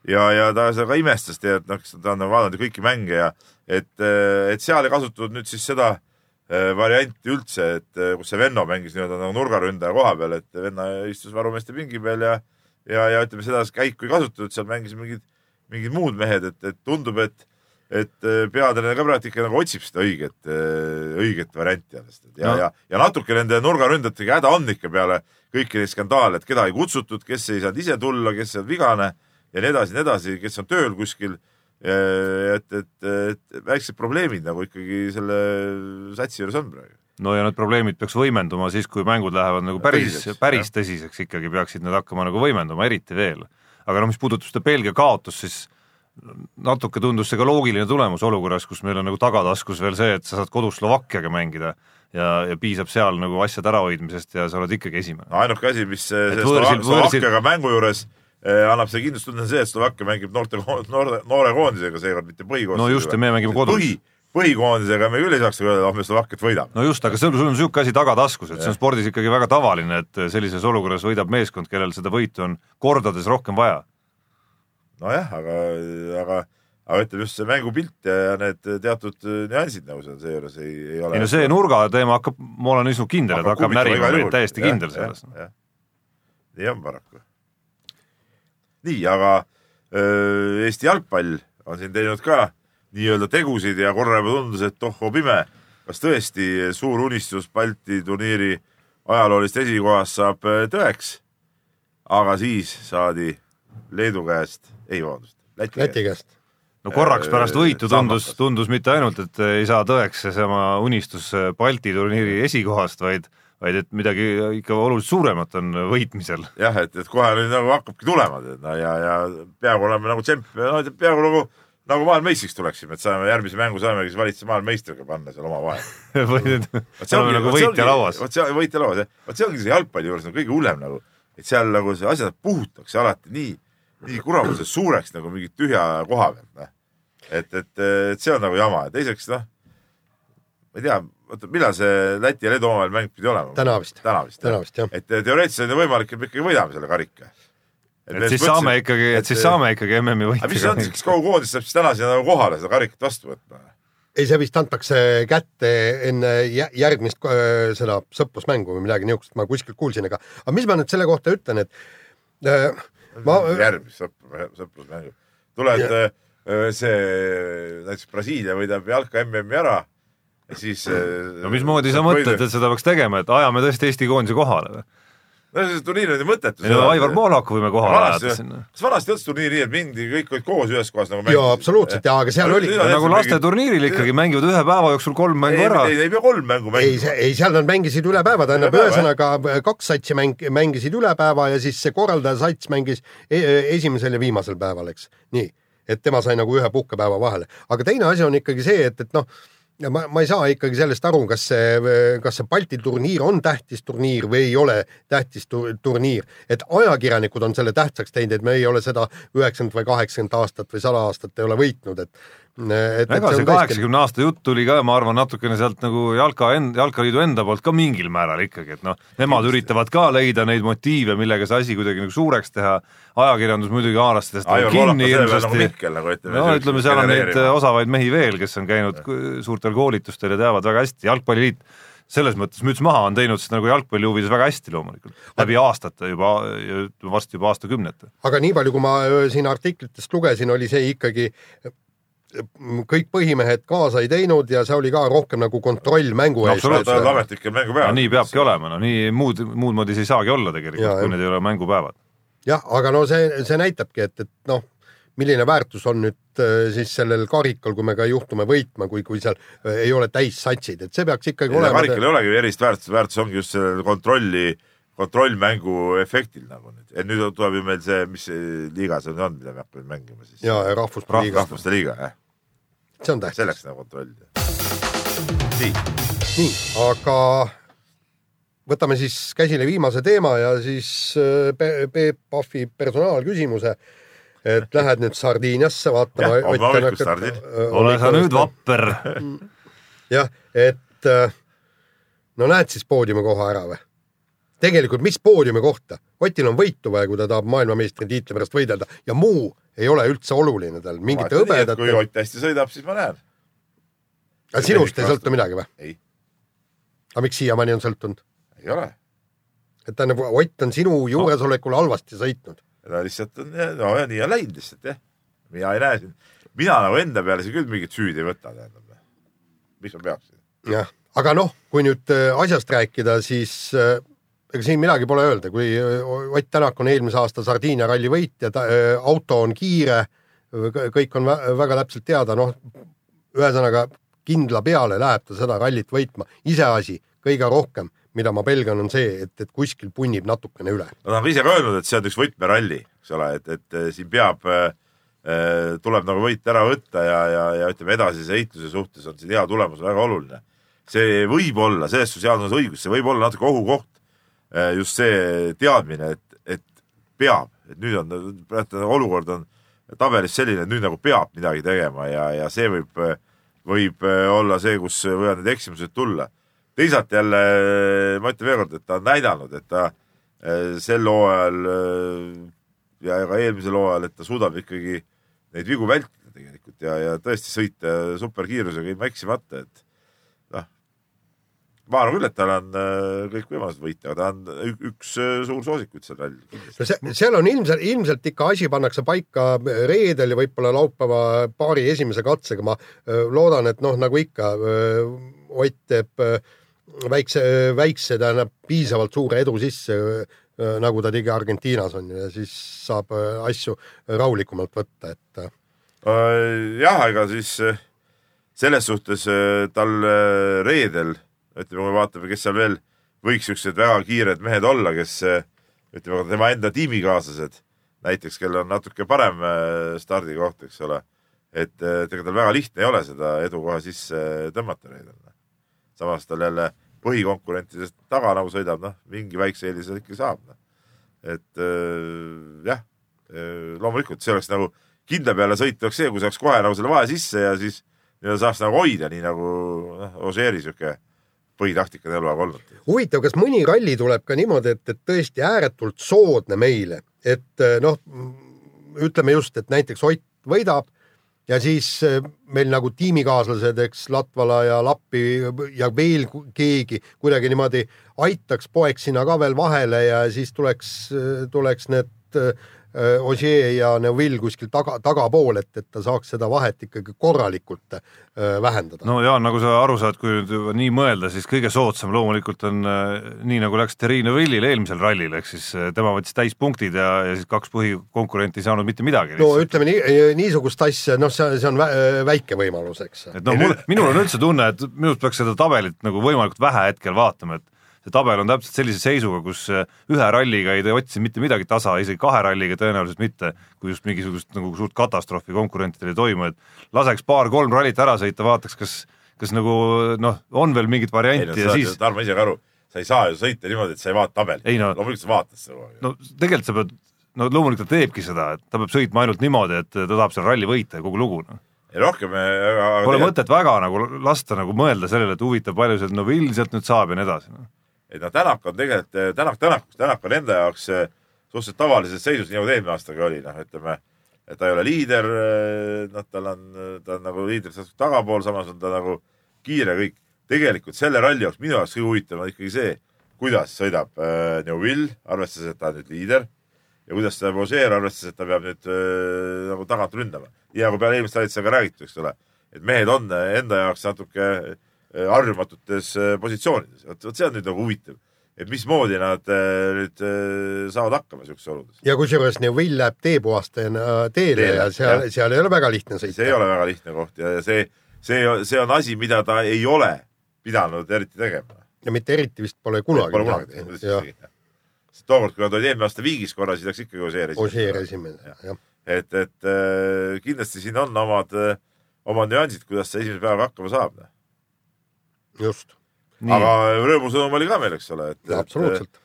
ja, ja ta seda ka imestas, tead, noh, ta on vaadanud kõiki mänge ja et, et seal ei kasutatud nüüd siis seda äh, varianti üldse, et äh, kus see Venno mängis nii-öelda nagu nurgaründaja koha peal, et venna istus varumeeste pingi peal ja ja, ja ütleme, seda käiku ei kasutatud, seal mängisid mingid, mingid muud mehed, et, et tundub, et et äh, peatreener ka praegu ikka nagu otsib seda õiget, õiget varianti alles. ja No. ja, ja natuke nende nurgaründajatega häda on ikka peale kõiki neid skandaale, et keda ei kutsutud, kes ei saanud ise tulla, kes on vigane ja nii edasi, nii edasi, kes on tööl kuskil. et, et, et väiksed probleemid nagu ikkagi selle satsi juures on praegu. no ja need probleemid peaks võimenduma siis, kui mängud lähevad nagu päris päris tõsiseks ikkagi peaksid need hakkama nagu võimenduma, eriti veel. aga noh, mis puudutab seda Belgia kaotust, siis natuke tundus see ka loogiline tulemus olukorras, kus meil on nagu tagataskus veel see, et sa saad kodus Slovakkiaga mängida ja, ja piisab seal nagu asjade ärahoidmisest ja sa oled ikkagi esimene. ainuke asi, mis Et selle võõrsil- Slovakkiaga mängu juures eh, annab see kindlustunde, on see, et Slovakkia mängib noorte, noore, noore koondisega seekord, mitte põhikoondisega. No just, ja me mängime kodus. põhi, põhikoondisega me küll ei saaks öelda, oh me Slovakkiat võidame. no just, aga sul, sul on niisugune asi tagataskus, et see on spordis ikkagi väga tavaline, et sellises olukorras võidab meeskond, kellel seda võitu on kordades rohkem vaja. nojah, aga, aga aga ütleme just see mängupilt ja, ja need teatud äh, nüansid nagu seal seejuures ei, ei ole. ei no see nurga teema hakkab, ma olen üsna kindel, et hakkab närima, ma olen täiesti kindel selles. nii on paraku. nii, aga öö, Eesti jalgpall on siin teinud ka nii-öelda tegusid ja korra juba tundus, et ohoo pime, kas tõesti suur unistus Balti turniiri ajaloolist esikohast saab öö, tõeks. aga siis saadi Leedu käest, ei vabandust, Läti, Läti käest. no korraks pärast võitu tundus, tundus mitte ainult, et ei saa tõeks seesama unistus Balti turniiri esikohast, vaid, vaid et midagi ikka oluliselt suuremat on võitmisel. jah, et, et kohe nüüd nagu hakkabki tulema no, ja, ja peaaegu oleme nagu tšempion, no peaaegu nagu, nagu maailmameistriks tuleksime, et saame järgmise mängu saamegi siis valitsuse maailmameistriga panna seal omavahel. [laughs] Vot see ongi- nagu võitja ongi- lauas. vot see võitja lauas jah, vot see ongi see jalgpalli juures nagu kõige hullem nagu, et seal nagu see asjad puhutakse alati nii, nii kuramuse suureks nagu mingi tühja koha pealt, noh. et, et, et see on nagu jama ja teiseks noh, ma ei tea, oota, millal see Läti ja Leedu omavahel mäng pidi olema? täna vist, täna vist, täna vist jah. et teoreetiliselt on ju võimalik, et me ikkagi võidame selle karika. et siis saame ikkagi, et siis saame ikkagi MM-i aga mis see on siis, kas kogu koondis saab siis täna sinna nagu kohale seda karikat vastu võtma? ei, see vist antakse kätte enne jä- järgmist äh, seda sõprusmängu või midagi niisugust, ma kuskilt kuulsin, aga, aga mis ma nüüd selle kohta ütlen, et äh, ma, järgmist sõpr-, sõprusmängu. tuled Ja- äh, see, näiteks Brasiilia võidab jalka MM-i ära ja siis. no mismoodi sa mõtled, et seda peaks tegema, et ajame tõesti Eesti koondise kohale või? No see turniir on ju mõttetu. ei no Aivar Poolaku võime kohale ajada sinna. kas vanasti ei olnud turniiri nii, et mindi, kõik olid koos ühes kohas nagu jaa, absoluutselt ja, aga seal oli, nagu lasteturniiril ikkagi mängivad ühe päeva jooksul kolm ei, mängu ära ei, ei pea kolm mängu ei, mängima. ei seal nad mängisid üle päeva, tähendab ühesõnaga kaks satsi mäng, mängisid üle päeva ja siis see korraldaja sats mängis e esimesel ja viimasel päeval, eks. nii, et tema sai nagu ühe puhkepäeva vahele, aga teine asi on ikkagi see, et, et noh, ja ma, ma ei saa ikkagi sellest aru, kas see, kas see Balti turniir on tähtis turniir või ei ole tähtis tu turniir, et ajakirjanikud on selle tähtsaks teinud, et me ei ole seda üheksakümmend või kaheksakümmend aastat või sada aastat ei ole võitnud, et et, ega see kaheksakümne aasta jutt tuli ka, ma arvan, natukene sealt nagu jalka end-, jalkaliidu enda poolt ka mingil määral ikkagi, et noh, nemad üritavad ka leida neid motiive, millega see asi kuidagi nagu suureks teha, ajakirjandus muidugi haaras sellest nagu kinni nagu hirmsasti, Mihkel nagu ütleme. no ütleme, seal on neid osavaid mehi veel, kes on käinud suurtel koolitustel ja teavad väga hästi, jalgpalliliit selles mõttes müts maha on teinud seda nagu jalgpalli huvides väga hästi loomulikult, läbi aastate juba, varsti juba aastakümnete. aga nii palju, kui ma öö, siin artiklitest lugesin, oli see ikkagi kõik põhimehed kaasa ei teinud ja see oli ka rohkem nagu kontroll mängu No eest. absoluutselt. ametlikel mängupäeval. no nii peabki olema, no nii muud, muud moodi see ei saagi olla Jaa, tegelikult, kui need ei ole mängupäevad. jah, aga no see, see näitabki, et, et noh, milline väärtus on nüüd äh, siis sellel karikal, kui me ka juhtume võitma, kui, kui seal äh, ei ole täissatsid, et see peaks ikkagi olema. karikal ei olegi erilist väärtust, väärtus ongi just sellel kontrolli, kontrollmängu efektil nagu nüüd, et nüüd tuleb ju meil see, mis liiga see nüüd on, mida me hakkame mängima siis. ja, ja rahvuste liiga, rahvuste liiga, jah, see on tähtis. selleks nagu kontroll. nii, nii, aga võtame siis käsile viimase teema ja siis äh, Pe- Peep Pahvi personaalküsimuse. et lähed nüüd Sardiiniasse vaatama. Jah, homme hommikul stardin. ole sa nüüd vapper. [laughs] jah, et äh, no näed siis poodiumi koha ära või? tegelikult mis poodiumi kohta, Otil on võitu vaja, kui ta tahab maailmameistritiitli pärast võidelda ja muu ei ole üldse oluline tal, mingite kui hõbedate, Ott hästi sõidab, siis ma näen. aga sinust ei sõltu midagi või? ei, aga miks siiamaani on sõltunud? ei ole. et tähendab, Ott on sinu juuresolekul halvasti sõitnud. ta lihtsalt on, no ja nii on läinud lihtsalt jah. mina ei näe siin, mina nagu enda peale siin küll mingit süüd ei võta, tähendab. miks ma peaksin? jah, aga noh, kui nüüd äh, asjast rääkida, siis äh, ega siin midagi pole öelda, kui äh, Ott Tänak on eelmise aasta Sardiinia ralli võitja, auto on kiire, kõik on vä väga täpselt teada, noh, ühesõnaga kindla peale läheb ta seda rallit võitma, iseasi kõige rohkem, mida ma pelgan, on see, et, et kuskil punnib natukene üle. no ta on ise ka öelnud, et see on üks võtmeralli, eks ole, et, et eh, siin peab äh,, tuleb nagu võit ära võtta ja, ja, ja ütleme edasise heitluse suhtes on siin hea tulemus väga oluline. see võib olla, selles suhtes Jaan on õigus, see võib olla natuke ohukoht. Just see teadmine, et, et peab, et nüüd on, olukord on tabelis selline, et nüüd nagu peab midagi tegema ja, ja see võib, võib olla see, kus võivad need eksimused tulla. teisalt jälle ma ütlen veel kord, et ta on näidanud, et ta sel hooajal ja ka eelmisel hooajal, et ta suudab ikkagi neid vigu vältida. tegelikult ja, ja tõesti sõita superkiirusega ilma eksimata, et ma arvan küll, et tal on äh, kõik võimalused võita, aga ta on üks äh, suur soosikuid seal rallil. no see, seal on ilmselt, ilmselt ikka asi pannakse paika reedel ja võib-olla laupäeva paari esimese katsega, ma loodan, et noh, nagu ikka, Ott teeb väikse, väikse, tähendab piisavalt suure edu sisse, nagu ta tegi Argentiinas on ju, ja siis saab asju rahulikumalt võtta, et Äh, jah, ega siis äh, selles suhtes äh, tal äh, reedel, ütleme, kui me vaatame, kes seal veel võiks siuksed väga kiired mehed olla, kes äh, ütleme, tema enda tiimikaaslased näiteks, kellel on natuke parem äh, stardikoht, eks ole. et äh, ega tal väga lihtne ei ole seda edu kohe sisse tõmmata reedel. samas tal jälle põhikonkurentidest taga nagu sõidab, noh, mingi väikse eelise ikka saab. et äh, jah, loomulikult see oleks nagu kindla peale sõit oleks see, kui saaks kohe nagu selle vahe sisse ja siis nii-öelda saaks nagu hoida, nii nagu noh, Ožeeri sihuke põhitaktika eluaeg olnud. huvitav, kas mõni ralli tuleb ka niimoodi, et, et tõesti ääretult soodne meile, et eh, noh, ütleme just, et näiteks Ott võidab ja siis eh, meil nagu tiimikaaslased, eks Latvala ja Lappi ja veel keegi kuidagi niimoodi aitaks, poeks sinna ka veel vahele ja siis tuleks, tuleks need eh, Ogier ja Neville kuskil taga, tagapool, et, et ta saaks seda vahet ikkagi korralikult eh, vähendada. no Jaan, nagu sa aru saad, kui nüüd nii mõelda, siis kõige soodsam loomulikult on äh, nii nagu läks Terrine Villil eelmisel rallil, ehk siis äh, tema võttis täispunktid ja, ja siis kaks põhikonkurenti ei saanud mitte midagi. no ütleme nii, niisugust asja, noh, see, see on vä väike võimalus, eks. et noh, mul, minul on üldse tunne, et minu arust peaks seda tabelit nagu võimalikult vähe hetkel vaatama, et see tabel on täpselt sellise seisuga, kus äh, ühe ralliga ei siin mitte midagi tasa, isegi kahe ralliga tõenäoliselt mitte, kui just mingisugust nagu suurt katastroofi konkurentidel ei toimu, et laseks paar-kolm rallit ära sõita, vaataks, kas kas nagu noh, on veel mingit ei no varianti ja siis Tarmo ise ka aru, sa ei saa ju sõita niimoodi, et sa ei vaata tabelit. Ei no- loomulikult sa vaatad seda no tegelikult sa pead, no loomulikult ta teebki seda, et ta peab sõitma ainult niimoodi, et ta tahab seal ralli võita ja kogu lugu noh. ei rohkem, aga Pole mõtet väga nagu lasta nagu mõelda sellele, et huvitav, palju sealt Novil sealt nüüd saab ja nii edasi noh. Et noh, Tänak on tegelikult, Tänak Tänakuks, Tänak on enda jaoks eh, suhteliselt tavalises seisus, nii nagu eelmine aastaga oli, noh, ütleme, et ta ei ole liider, noh, tal on, ta on nagu liider tagapool, samas on ta nagu kiire kõik. tegelikult selle ralli jaoks minu jaoks kõige huvitavam on ikkagi see, kuidas sõidab äh, Neuvill, arvestades, et ta on nüüd liider ja kuidas sõidab Ožeer, arvestades, et ta peab nüüd äh, nagu tagant ründama. ja kui peale eelmist rallit sai ka räägitud, eks ole, et mehed on enda jaoks natuke äh, harjumatutes äh, positsioonides, vot, vot see on nüüd nagu huvitav, et mismoodi nad äh, nüüd äh, saavad hakkama siukses oludes. ja kusjuures Neville läheb teepuhastajana teele Teele, ja seal seal ei ole väga lihtne see ei sõita. ole väga lihtne koht ja ja see, see, see on asi, mida ta ei ole pidanud eriti tegema. ja mitte eriti vist pole kunagi Pole kunagi teinud, jah, teinud. tookord, kui nad olid eelmine aasta viigis korra, siis läks ikkagi Ožeer Ožeer esimene, jah. et, et äh, kindlasti siin on omad, omad nüansid, kuidas see esimese päevaga hakkama saab. just, aga rõõmusõnum oli ka meil, eks ole, et, absoluutselt. et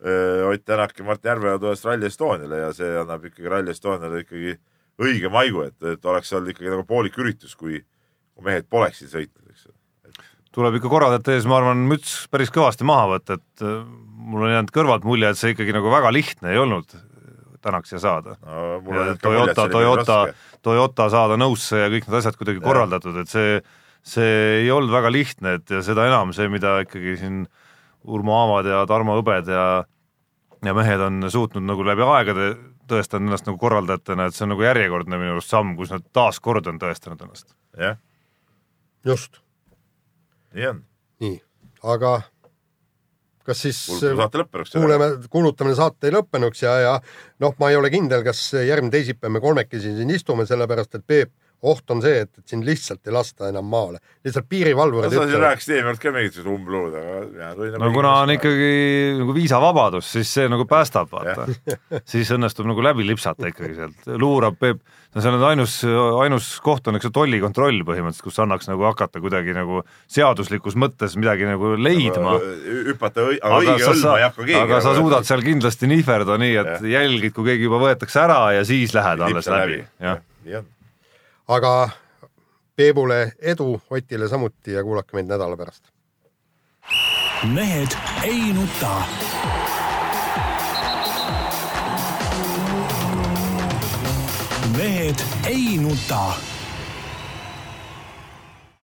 Ott Tänak ja Mart Järvela tulevad Rally Estoniale ja see annab ikkagi Rally Estoniale ikkagi õige maigu, et, et oleks olnud ikkagi nagu poolik üritus, kui, mehed poleksid sõitnud, eks ole. tuleb ikka korraldajate ees, ma arvan, müts päris kõvasti maha võtta, et äh, mul on jäänud kõrvalt mulje, et see ikkagi nagu väga lihtne ei olnud tänaks siia saada. no ja Toyota, Toyota Toyota saada nõusse ja kõik need asjad kuidagi korraldatud, et see, see ei olnud väga lihtne, et ja seda enam see, mida ikkagi siin Urmo Aavad ja Tarmo Hõbed ja ja mehed on suutnud nagu läbi aegade tõestanud ennast nagu korraldajatena, et see on nagu järjekordne minu arust samm, kus nad taas kord on tõestanud ennast. jah, just, nii on. nii, aga kas siis kuuleme, kuulutame saate lõppenuks ja, ja noh, ma ei ole kindel, kas järgmine teisipäev me kolmekesi siin istume, sellepärast et Peep, oht on see, et, et sind lihtsalt ei lasta enam maale. lihtsalt piirivalvurid sa siin ütlevad, rääkisid eelmine kord ka mingisugused umbluud, aga mina tulin no kuna on. ikkagi nagu viisavabadus, siis see nagu päästab, vaata. siis õnnestub nagu läbi lipsata ikkagi sealt, luurab Peep, no see on ainus, ainus koht on eks ju tollikontroll põhimõtteliselt, kus annaks nagu hakata kuidagi nagu seaduslikus mõttes midagi nagu leidma. hüpata, aga õige hõlma ei hakka keegi. aga sa suudad seal kindlasti nihverda nii, et jälgid, kui keegi juba võetakse ära ja siis lähed alles läbi, jah. Aga Peebule edu, Otile samuti ja kuulake meid nädala pärast. mehed ei nuta mehed ei nuta